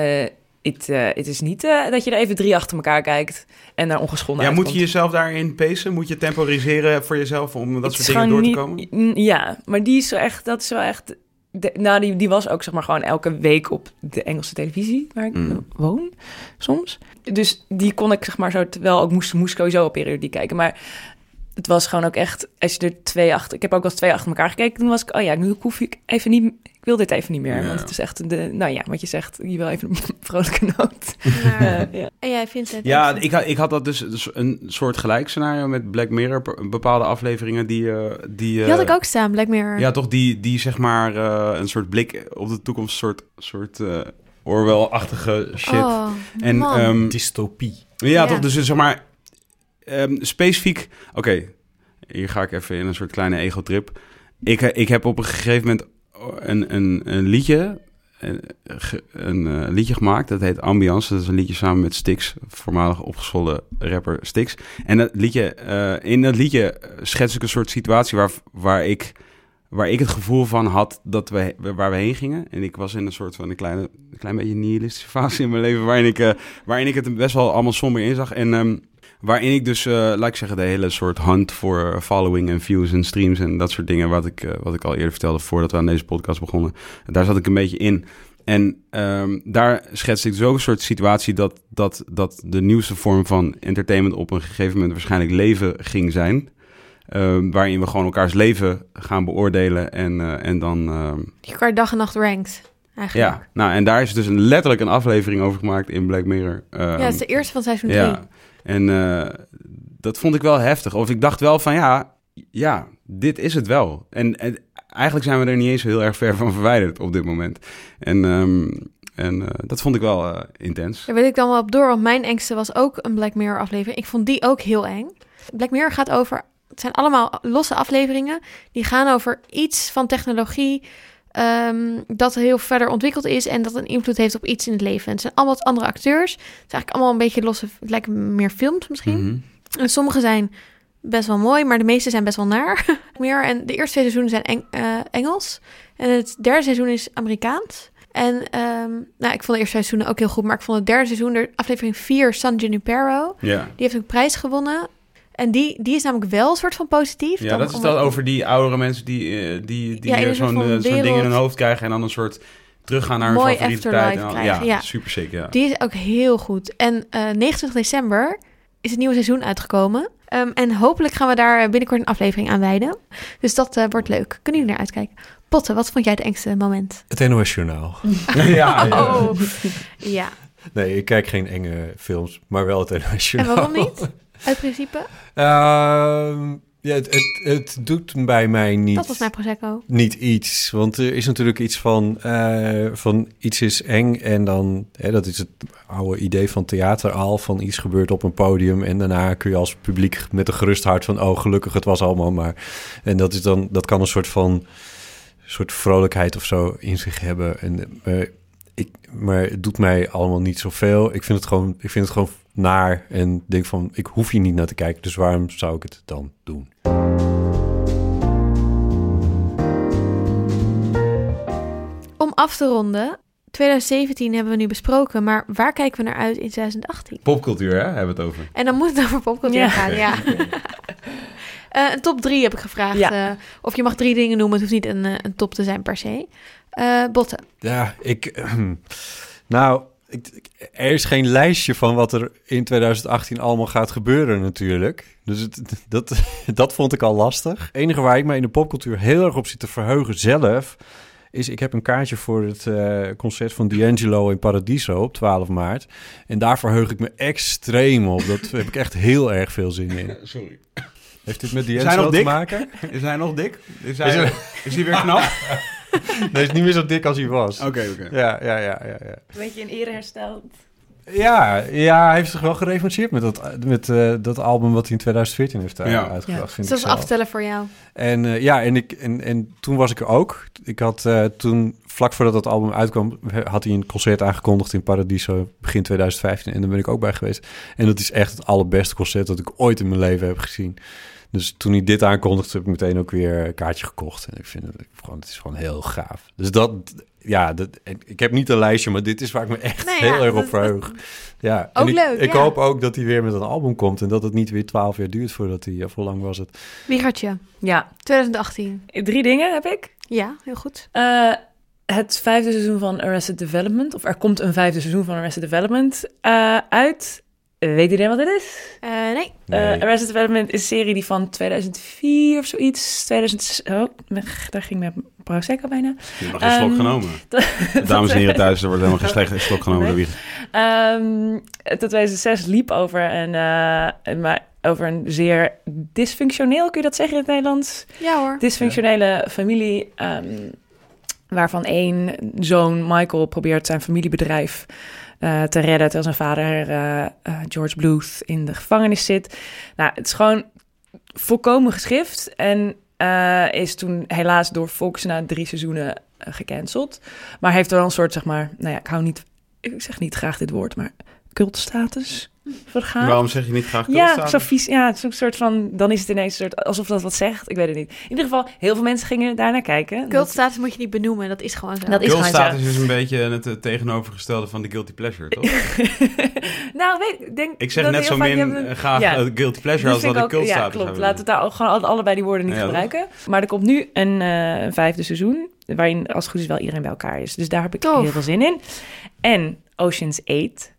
het, eh, het is niet eh, dat je er even drie achter elkaar kijkt en daar ongeschonden Ja, moet je jezelf daarin pacen? Moet je temporiseren voor jezelf om dat Het soort dingen door te komen? Ja, maar die is zo echt, dat is wel echt de- nou, die, die was ook zeg maar gewoon elke week op de Engelse televisie waar ik Mm. eh, woon soms. Dus die kon ik zeg maar zo, terwijl ook moest, moest sowieso op periodiek kijken. Maar het was gewoon ook echt, als je er twee achter, ik heb ook wel eens twee achter elkaar gekeken. Toen was ik, oh ja, nu hoef ik even niet, ik wil dit even niet meer. Ja. Want het is echt, de, nou ja, wat je zegt, je wil even een <laughs> vrolijke noot. Maar- <laughs> Eh, ja. En jij Vincent? Ja, Engsten? ik, had- ik had dat dus, dus een soort gelijk scenario met Black Mirror. Bepaalde afleveringen die... eh, die, Die eh, had ik ook staan, Black Mirror. Ja, toch die, die zeg maar eh, een soort blik op de toekomst, soort, soort eh, Orwell-achtige shit. Oh, en ehm, Dystopie. ja, Ja. toch, dus zeg maar ehm, specifiek. Oké, hier ga ik even in een soort kleine ego-trip. Ik, eh, ik heb op een gegeven moment een, een, een liedje. Een, eh, liedje gemaakt. Dat heet Ambiance. Dat is een liedje samen met Stix, voormalig opgezwollen rapper Stix. En dat liedje, eh, in dat liedje schets ik een soort situatie waar, waar ik waar ik het gevoel van had dat we waar we heen gingen. En ik was in een soort van een kleine, een klein beetje nihilistische <laughs> fase in mijn leven, waarin ik, waarin ik het best wel allemaal somber inzag. En ehm, waarin ik dus, eh, laat ik zeggen, de hele soort hunt voor following en views en streams en dat soort dingen, wat ik, eh, wat ik al eerder vertelde voordat we aan deze podcast begonnen, daar zat ik een beetje in. En ehm, daar schetste ik dus ook een soort situatie dat, dat, dat de nieuwste vorm van entertainment op een gegeven moment waarschijnlijk leven ging zijn. Ehm, waarin we gewoon elkaars leven gaan beoordelen en, eh, en dan... ehm, Die elkaar dag en nacht rankt, eigenlijk. ja, nou en daar is dus een, letterlijk een aflevering over gemaakt in Black Mirror. Ehm, Ja, dat is de eerste van seizoen 3. ja. En eh, dat vond ik wel heftig. Of ik dacht wel van ja, ja, dit is het wel. En, en eigenlijk zijn we er niet eens heel erg ver van verwijderd op dit moment. En, ehm, en eh, dat vond ik wel eh, intens. Daar wil ik dan wel op door, want mijn engste was ook een Black Mirror aflevering. Ik vond die ook heel eng. Black Mirror gaat over, het zijn allemaal losse afleveringen, die gaan over iets van technologie ehm, dat heel verder ontwikkeld is en dat een invloed heeft op iets in het leven. En het zijn allemaal wat andere acteurs. Het is eigenlijk allemaal een beetje losse, het lijken meer films misschien. Mhm. En sommige zijn best wel mooi, maar de meeste zijn best wel naar. <laughs> Meer. En de eerste twee seizoenen zijn Eng- eh, Engels. En het derde seizoen is Amerikaans. En ehm, nou, ik vond de eerste seizoenen ook heel goed. Maar ik vond het derde seizoen, de aflevering 4, San Junipero. Ja. Die heeft een prijs gewonnen. En die, die is namelijk wel een soort van positief. Ja, Dan dat is dat over die oudere mensen die, eh, die, die Ja, eh, zo'n van eh, zo'n ding in hun hoofd krijgen en dan een soort teruggaan naar hun Mooi favoriete tijd. En dan- ja, ja. super sick, ja. Die is ook heel goed. En eh 29 december is het nieuwe seizoen uitgekomen. Ehm, en hopelijk gaan we daar binnenkort een aflevering aan wijden. Dus dat eh, wordt leuk. Kunnen jullie naar uitkijken? Potten, wat vond jij het engste moment? Het NOS Journaal. <laughs> ja, ja. Oh, ja. Nee, ik kijk geen enge films, maar wel het NOS En Journaal. waarom niet? Uit principe? Ehm, ja, het, het, het doet bij mij niet... Dat was mijn Prosecco. niet iets. Want er is natuurlijk iets van, eh, van iets is eng en dan, hè, dat is het oude idee van theater al, van iets gebeurt op een podium en daarna kun je als publiek met een gerust hart van, oh gelukkig het was allemaal maar. En dat is dan, dat kan een soort van, soort vrolijkheid of zo in zich hebben. En, eh, ik, maar het doet mij allemaal niet zoveel. Ik vind het gewoon, ik vind het gewoon naar en denk van, ik hoef hier niet naar te kijken, dus waarom zou ik het dan doen? Om af te ronden, 2017 hebben we nu besproken, maar waar kijken we naar uit in 2018? Popcultuur, hè, hebben we het over. En dan moet het over popcultuur Ja. gaan, ja. <laughs> Eh, een top 3 heb ik gevraagd. Ja. eh, of je mag drie dingen noemen, het hoeft niet een, eh, een top te zijn per se. Eh botten. Ja, ik. nou, ik, er is geen lijstje van wat er in 2018 allemaal gaat gebeuren, natuurlijk. Dus het, <laughs> dat, dat vond ik al lastig. Het enige waar ik mij in de popcultuur heel erg op zit te verheugen zelf. Is ik heb een kaartje voor het eh, concert van D'Angelo in Paradiso op 12 maart. En daar verheug ik me extreem op. Dat <laughs> heb ik echt heel erg veel zin in. <laughs> Sorry. Heeft dit met Zijn D'Angelo nog te dik? maken? Is hij nog dik? Is Is hij, hij- is hij weer knap? <laughs> Nee, hij is niet meer zo dik als hij was. Oké, oké. Ja, ja, ja, ja, ja. Een beetje in ere hersteld. Ja, ja, hij heeft zich wel gerevancheerd met dat, met, eh, dat album wat hij in 2014 heeft uh, Ja. uitgebracht. Ja. Zelf. aftellen voor jou. En uh, ja, en, ik, en, en toen was ik er ook. Ik had uh, toen, vlak voordat dat album uitkwam, had hij een concert aangekondigd in Paradiso begin 2015. En daar ben ik ook bij geweest. En dat is echt het allerbeste concert dat ik ooit in mijn leven heb gezien. Dus toen hij dit aankondigde, heb ik meteen ook weer een kaartje gekocht. En ik vind het ik- gewoon, het is gewoon heel gaaf. Dus dat, ja, dat, ik heb niet een lijstje, maar dit is waar ik me echt Nou heel erg op verheug. Ja, Ook en ik, leuk, Ik ja. hoop ook dat hij weer met een album komt en dat het niet weer twaalf jaar duurt voordat hij, of hoe lang was het? Wiegertje, Ja, 2018. drie dingen heb ik. Ja, heel goed. Eh, het vijfde seizoen van Arrested Development, of er komt een vijfde seizoen van Arrested Development eh, uit. Weet iedereen wat dit is? Eh, nee. Eh, Arrested Development is een serie die van 2004 of zoiets, 2000, oh, daar ging mijn prosecco bijna. Je hebt nog geen slok Ehm, genomen. <laughs> Dames en heren thuis, er wordt helemaal geen slechte slok genomen door wie. Ehm tot 2006 liep over een, eh, maar over een zeer dysfunctioneel, kun je dat zeggen in het Nederlands? Ja hoor. Dysfunctionele familie, ehm, waarvan één zoon, Michael, probeert zijn familiebedrijf eh, te redden, terwijl zijn vader, eh, eh, George Bluth, in de gevangenis zit. Nou, het is gewoon volkomen geschrift en is toen helaas door Fox na drie seizoenen gecanceld. Maar heeft wel een soort, zeg maar, nou ja, ik hou niet, ik zeg niet graag dit woord, maar cultstatus vergaan. Waarom zeg je niet graag Ja, cultstatus? zo vies. Ja, zo'n soort van. Dan is het ineens een soort. alsof dat wat zegt. Ik weet het niet. In ieder geval, heel veel mensen gingen daar naar kijken. Cultstatus moet je niet benoemen, dat is gewoon zo. Dat is Cultstatus zo. is een beetje het tegenovergestelde van de guilty pleasure, toch? <laughs> nou, weet ik. Denk Ik zeg dat net zo min hebben- eh, graag Ja. eh, guilty pleasure als dat ik cultstatus Ja, klopt. hebben. Laten we daar ook gewoon alle- allebei die woorden niet Ja, gebruiken. Maar er komt nu een eh, vijfde seizoen. Waarin, als het goed is, wel iedereen bij elkaar is. Dus daar heb ik Tof. heel veel zin in. En Ocean's 8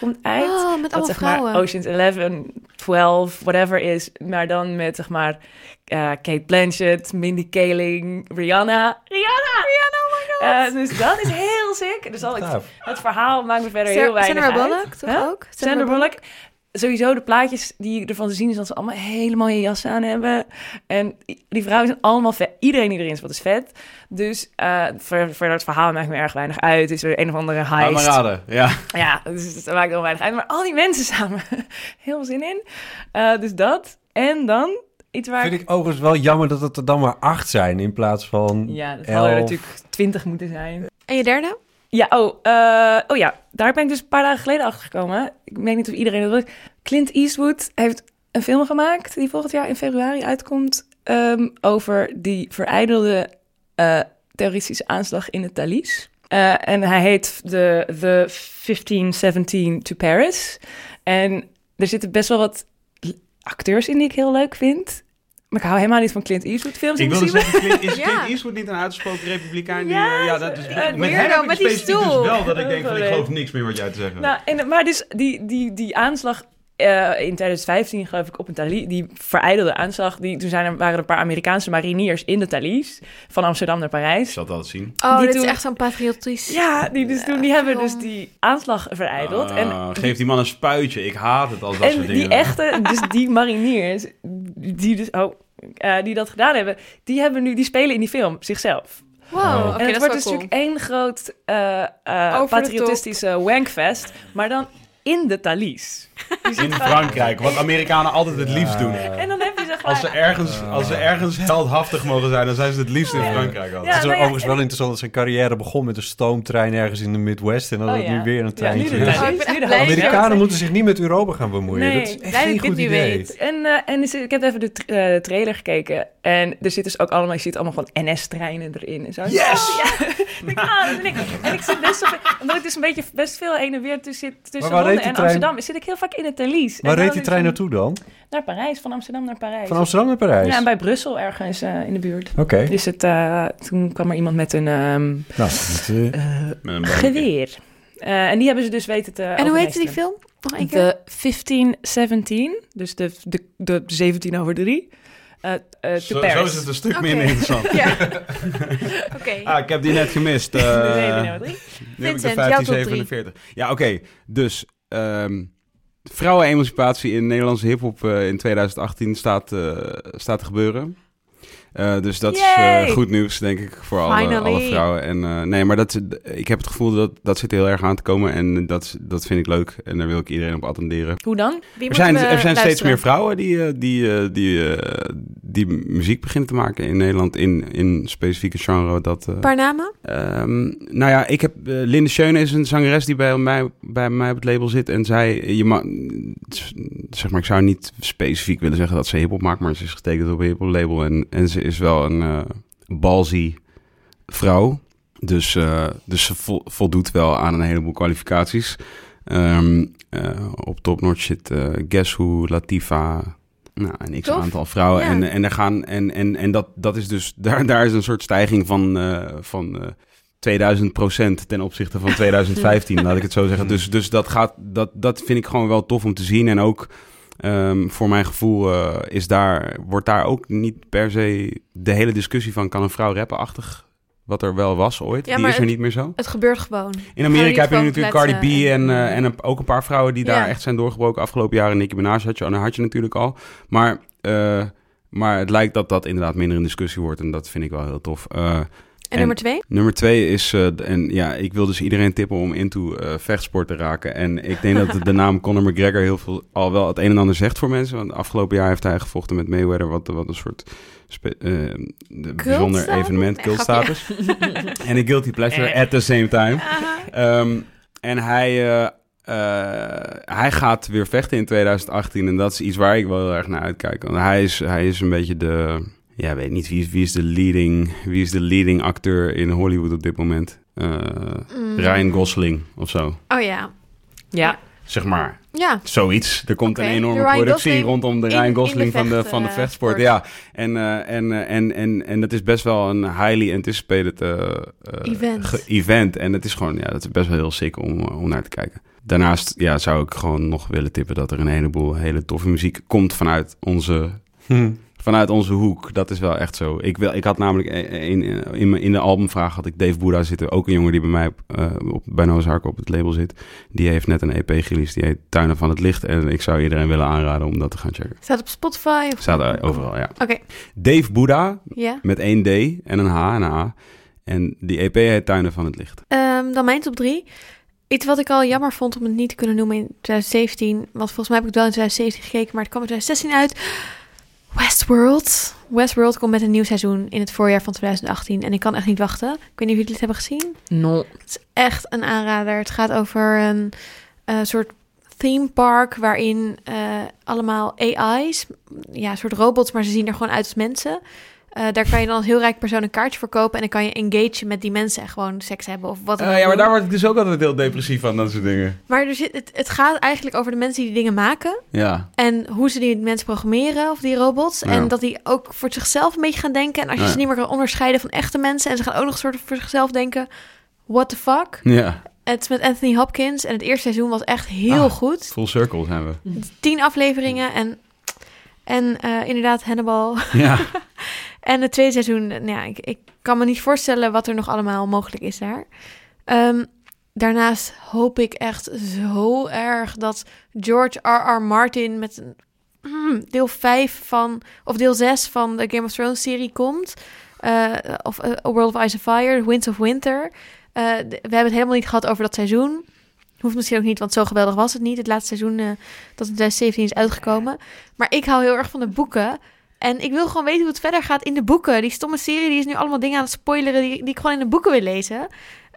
komt uit. Oh, met dat allemaal zeg maar vrouwen. Ocean's 11, 12, whatever is. Maar dan met zeg maar eh, Kate Blanchett, Mindy Kaling, Rihanna. Rihanna! Rihanna, oh my god! dus dat is heel sick. Dus al het, verhaal maakt me verder heel weinig Sandra uit. Bullock, toch Huh? ook? Sandra Bullock. Sowieso de plaatjes die ervan te zien is dat ze allemaal hele mooie jassen aan hebben. En die vrouwen zijn allemaal vet. Iedereen die erin is, wat is vet. Dus eh voor, voor het verhaal maakt me erg weinig uit. Is weer een of andere heist. maar raden. Ja. Ja, dus het maakt heel weinig uit. Maar al die mensen samen, <laughs> heel veel zin in. Eh, dus dat. En dan iets waar Vind ik overigens wel jammer dat het er dan maar acht zijn in plaats van Ja, dat hadden er natuurlijk twintig moeten zijn. En je derde? Ja, oh, eh, oh ja, daar ben ik dus een paar dagen geleden achter gekomen. Ik weet niet of iedereen dat weet. Clint Eastwood heeft een film gemaakt die volgend jaar in februari uitkomt. ehm, over die verijdelde eh, terroristische aanslag in het Thalys. Eh, en hij heet The, The 1517 to Paris. En er zitten best wel wat acteurs in die ik heel leuk vind. Maar ik hou helemaal niet van Clint Eastwood films. Ik wilde zeggen, Clint, is <laughs> Ja. Clint Eastwood niet een uitgesproken republikein? Die, Ja, eh, ja, dat is, eh, met weirdo, hem ik met die stoel. dus wel dat ik denk van, ik <laughs> geloof niks meer wat jij te zeggen Nou, en, maar dus die, die, die aanslag eh, in 2015, geloof ik, op een Thalys, die vereidelde aanslag, die, toen zijn er, waren er een paar Amerikaanse mariniers in de Thalys, van Amsterdam naar Ik Parijs. zal het altijd zien. Oh, Die dit toen- is echt zo'n patriotisch. Ja, die, dus toen, die Ja, hebben dus die aanslag vereideld. Ah, en geef die man een spuitje. Ik haat het als dat en soort die dingen. echte, dus die <laughs> mariniers, die dus, oh, eh, die dat gedaan hebben, die hebben nu, die spelen in die film zichzelf. Wow, Oh. oké, en het dat wordt is dus wel cool. natuurlijk één groot eh, eh, de patriotistische wankfest, maar dan in de Thalys. <laughs> In Frankrijk, wat Amerikanen altijd het liefst doen. En dan heb je Als ze, ergens, als ze ergens heldhaftig mogen zijn, dan zijn ze het liefst in Frankrijk Ja, altijd. het is nou ja, overigens wel interessant dat zijn carrière begon met een stoomtrein ergens in de Midwest en dat Oh, het ja. nu weer een Ja, treintje nu de. Oh, de. Amerikanen moeten zich niet met Europa gaan bemoeien. Nee, dat is echt geen goed idee. weet. En, eh, en dus, ik heb even de tra- eh, trailer gekeken. En er zit dus ook allemaal, je ziet allemaal van NS-treinen erin en zo. Yes! Ja, <laughs> ik denk, ah, ik. En ik zit best omdat ik dus een beetje best veel heen en weer tussen, zit tussen Londen en trein? Amsterdam. Zit ik heel vaak in het Thalys. Waar En reed dan die trein naartoe dan? Naar Parijs, van Amsterdam naar Parijs. Van Amsterdam naar Parijs? Ja, en bij Brussel ergens eh, in de buurt. Oké. Dus het, eh, toen kwam er iemand met een ehm, Nou, eh, Met een geweer. Eh, en die hebben ze dus weten te En hoe heette die film? Nog keer? De 1517, dus de, de, de 17 over 3. eh eh to Zo, Paris. zo is het een stuk Oké. minder interessant. Ja. <laughs> Oké. Ah, ik heb die net gemist. <laughs> de eh 17 over 3. nu heb ik de Vincent, jouw top 1547. Ja, oké. Dus ehm vrouwenemancipatie in Nederlandse hiphop eh in 2018 staat, eh, staat te gebeuren. Eh, dus dat is Yay! eh, goed nieuws, denk ik, voor alle, vrouwen. En eh, nee, maar dat, ik heb het gevoel dat dat zit heel erg aan te komen. En dat, dat vind ik leuk. En daar wil ik iedereen op attenderen. Hoe dan? Wie Er zijn, er zijn steeds meer vrouwen die, die, die, die muziek beginnen te maken in Nederland in, in specifieke genre. Dat, paar namen? Ehm, nou ja, ik heb Linde Schöne is een zangeres die bij mij, bij mij op het label zit. En zij, je ma zeg maar, ik zou niet specifiek willen zeggen dat ze hip-hop maakt, maar ze is getekend op een hip-hop label. En, en ze is wel een uh, ballsy vrouw. Dus, uh, dus ze vo voldoet wel aan een heleboel kwalificaties. Um, uh, op Top Notch zit uh, Guess Who, Latifa, nou, een x aantal vrouwen. Ja. En, en, er gaan, en, en, en dat, dat is dus, <laughs> daar, daar is een soort stijging van, uh, van uh, 2000 procent ten opzichte van <laughs> 2015, laat ik het zo zeggen. Dus, dus dat, gaat, dat, dat vind ik gewoon wel tof om te zien. En ook um, voor mijn gevoel uh, is daar, wordt daar ook niet per se de hele discussie van kan een vrouw rappenachtig wat er wel was ooit. Ja, die is er het, niet meer zo. Het gebeurt gewoon. In Amerika heb je natuurlijk Cardi B en, uh, en een, ook een paar vrouwen die daar echt zijn doorgebroken. Afgelopen jaren Nicki Minaj had je, had je natuurlijk al. Maar, uh, maar het lijkt dat dat inderdaad minder een discussie wordt. En dat vind ik wel heel tof. Uh, en, en, nummer twee? Nummer twee is, uh, en ja, ik wil dus iedereen tippen om into uh, vechtsport te raken. En ik denk dat de naam Conor McGregor heel veel al wel het een en ander zegt voor mensen. Want afgelopen jaar heeft hij gevochten met Mayweather, wat, wat een soort uh, bijzonder evenement, cultstatus. <laughs> en een guilty pleasure at the same time. Um, en hij, uh, uh, hij gaat weer vechten in 2018 en dat is iets waar ik wel heel erg naar uitkijk. Want hij is, hij is een beetje de, ja, weet niet wie, wie is de leading, wie is de leading acteur in Hollywood op dit moment? Mm. Ryan Gosling of zo. Oh ja. Ja. Zeg maar. Ja. Zoiets. Er komt okay. een enorme productie Gosling rondom de Ryan Gosling de van, de, van de vechtsport. Ja. En, uh, en, uh, en, en, en dat is best wel een highly anticipated uh, event. event. En het is gewoon, ja, dat is best wel heel sick om, om naar te kijken. Daarnaast ja, zou ik gewoon nog willen tippen dat er een heleboel hele toffe muziek komt vanuit onze hmm vanuit onze hoek. Dat is wel echt zo. Ik, wil, ik had namelijk in, in, in de albumvraag had ik Dave Boeddha zitten. Ook een jongen die bij mij uh, op, bij Noah's Ark op het label zit. Die heeft net een EP gereleased. Die heet Tuinen van het Licht. En ik zou iedereen willen aanraden om dat te gaan checken. Staat op Spotify? Of... Staat er overal, ja. Oké. Okay. Dave Boeddha. Met één D en een H en een A. En die EP heet Tuinen van het Licht. Um, dan mijn top drie. Iets wat ik al jammer vond om het niet te kunnen noemen in 2017. Want volgens mij heb ik het wel in 2017 gekeken, maar het kwam in 2016 uit. Westworld. Westworld komt met een nieuw seizoen in het voorjaar van 2018. En ik kan echt niet wachten. Ik weet niet of jullie het hebben gezien. No. Het is echt een aanrader. Het gaat over een uh, soort theme park waarin uh, allemaal AI's, ja, soort robots, maar ze zien er gewoon uit als mensen. Uh, daar kan je dan als heel rijk persoon een kaartje voor kopen. En dan kan je engageren met die mensen en gewoon seks hebben of wat dan uh, Ja, maar daar word ik dus ook altijd heel depressief van, dat soort dingen. Maar dus het, het gaat eigenlijk over de mensen die die dingen maken. Ja. En hoe ze die mensen programmeren of die robots. Ja. En dat die ook voor zichzelf een beetje gaan denken. En als je ja. ze niet meer kan onderscheiden van echte mensen. En ze gaan ook nog een soort voor zichzelf denken, what the fuck? Ja. Het is met Anthony Hopkins. En het eerste seizoen was echt heel ah, goed. Full circle zijn we. Tien afleveringen en... En uh, inderdaad, Hannibal. Ja. <laughs> En het tweede seizoen, nou ja, ik, ik, kan me niet voorstellen wat er nog allemaal mogelijk is daar. Um, daarnaast hoop ik echt zo erg dat George R.R. Martin met mm, deel 5 van, of deel 6 van de Game of Thrones serie komt. Uh, of uh, A World of Ice and Fire, Winds of Winter. Uh, we hebben het helemaal niet gehad over dat seizoen. Hoeft misschien ook niet, want zo geweldig was het niet. Het laatste seizoen dat in 2017 is uitgekomen. Maar ik hou heel erg van de boeken. En ik wil gewoon weten hoe het verder gaat in de boeken. Die stomme serie die is nu allemaal dingen aan het spoileren die, die ik gewoon in de boeken wil lezen.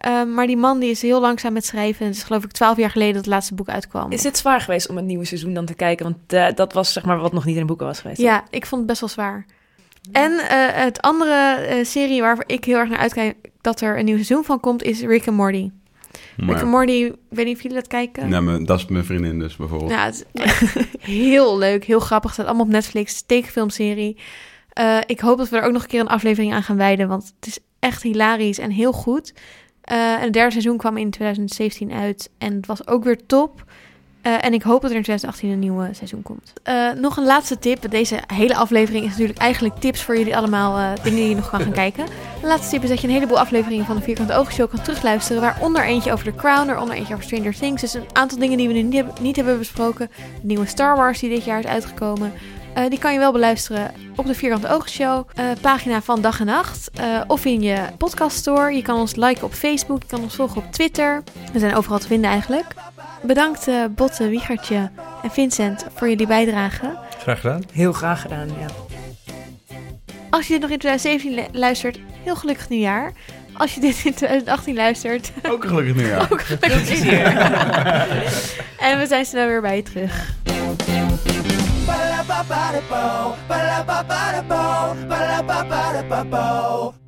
Um, maar die man die is heel langzaam met schrijven. En het is geloof ik twaalf jaar geleden dat het laatste boek uitkwam. Is het zwaar geweest om het nieuwe seizoen dan te kijken? Want uh, dat was zeg maar wat nog niet in de boeken was geweest. Ja, ik vond het best wel zwaar. En uh, het andere uh, serie waar ik heel erg naar uitkijk dat er een nieuw seizoen van komt is Rick and Morty. Maar... Rick and Morty, ik weet niet of jullie dat kijken. Nou, mijn, dat is mijn vriendin dus bijvoorbeeld. Ja, het is heel leuk, heel grappig. Staat allemaal op Netflix, tekenfilmserie. Uh, ik hoop dat we er ook nog een keer een aflevering aan gaan wijden, want het is echt hilarisch en heel goed. Uh, en het derde seizoen kwam in 2017 uit en het was ook weer top. Uh, en ik hoop dat er in 2018 een nieuw seizoen komt. Uh, nog een laatste tip. Deze hele aflevering is natuurlijk eigenlijk tips voor jullie allemaal. Uh, dingen die je nog kan gaan kijken. De laatste tip is dat je een heleboel afleveringen van de Vierkante Ogen Show kan terugluisteren. Waaronder eentje over The Crown, waaronder eentje over Stranger Things. Dus een aantal dingen die we nu niet hebben besproken. De nieuwe Star Wars die dit jaar is uitgekomen. Uh, die kan je wel beluisteren op de Vierkante Ogen Show, uh, pagina van Dag en Nacht. Uh, of in je podcast store. Je kan ons liken op Facebook, je kan ons volgen op Twitter. We zijn overal te vinden eigenlijk. Bedankt uh, Botte, Wiegertje en Vincent voor jullie bijdrage. Graag gedaan. Heel graag gedaan, ja. Als je dit nog in 2017 lu- luistert, heel gelukkig nieuwjaar. Als je dit in 2018 luistert, Ook een gelukkig nieuwjaar. <laughs> ook gelukkig nieuwjaar. <laughs> en we zijn snel weer bij je terug. ba ba da bo, ba la ba ba da bo, ba la ba ba da bo.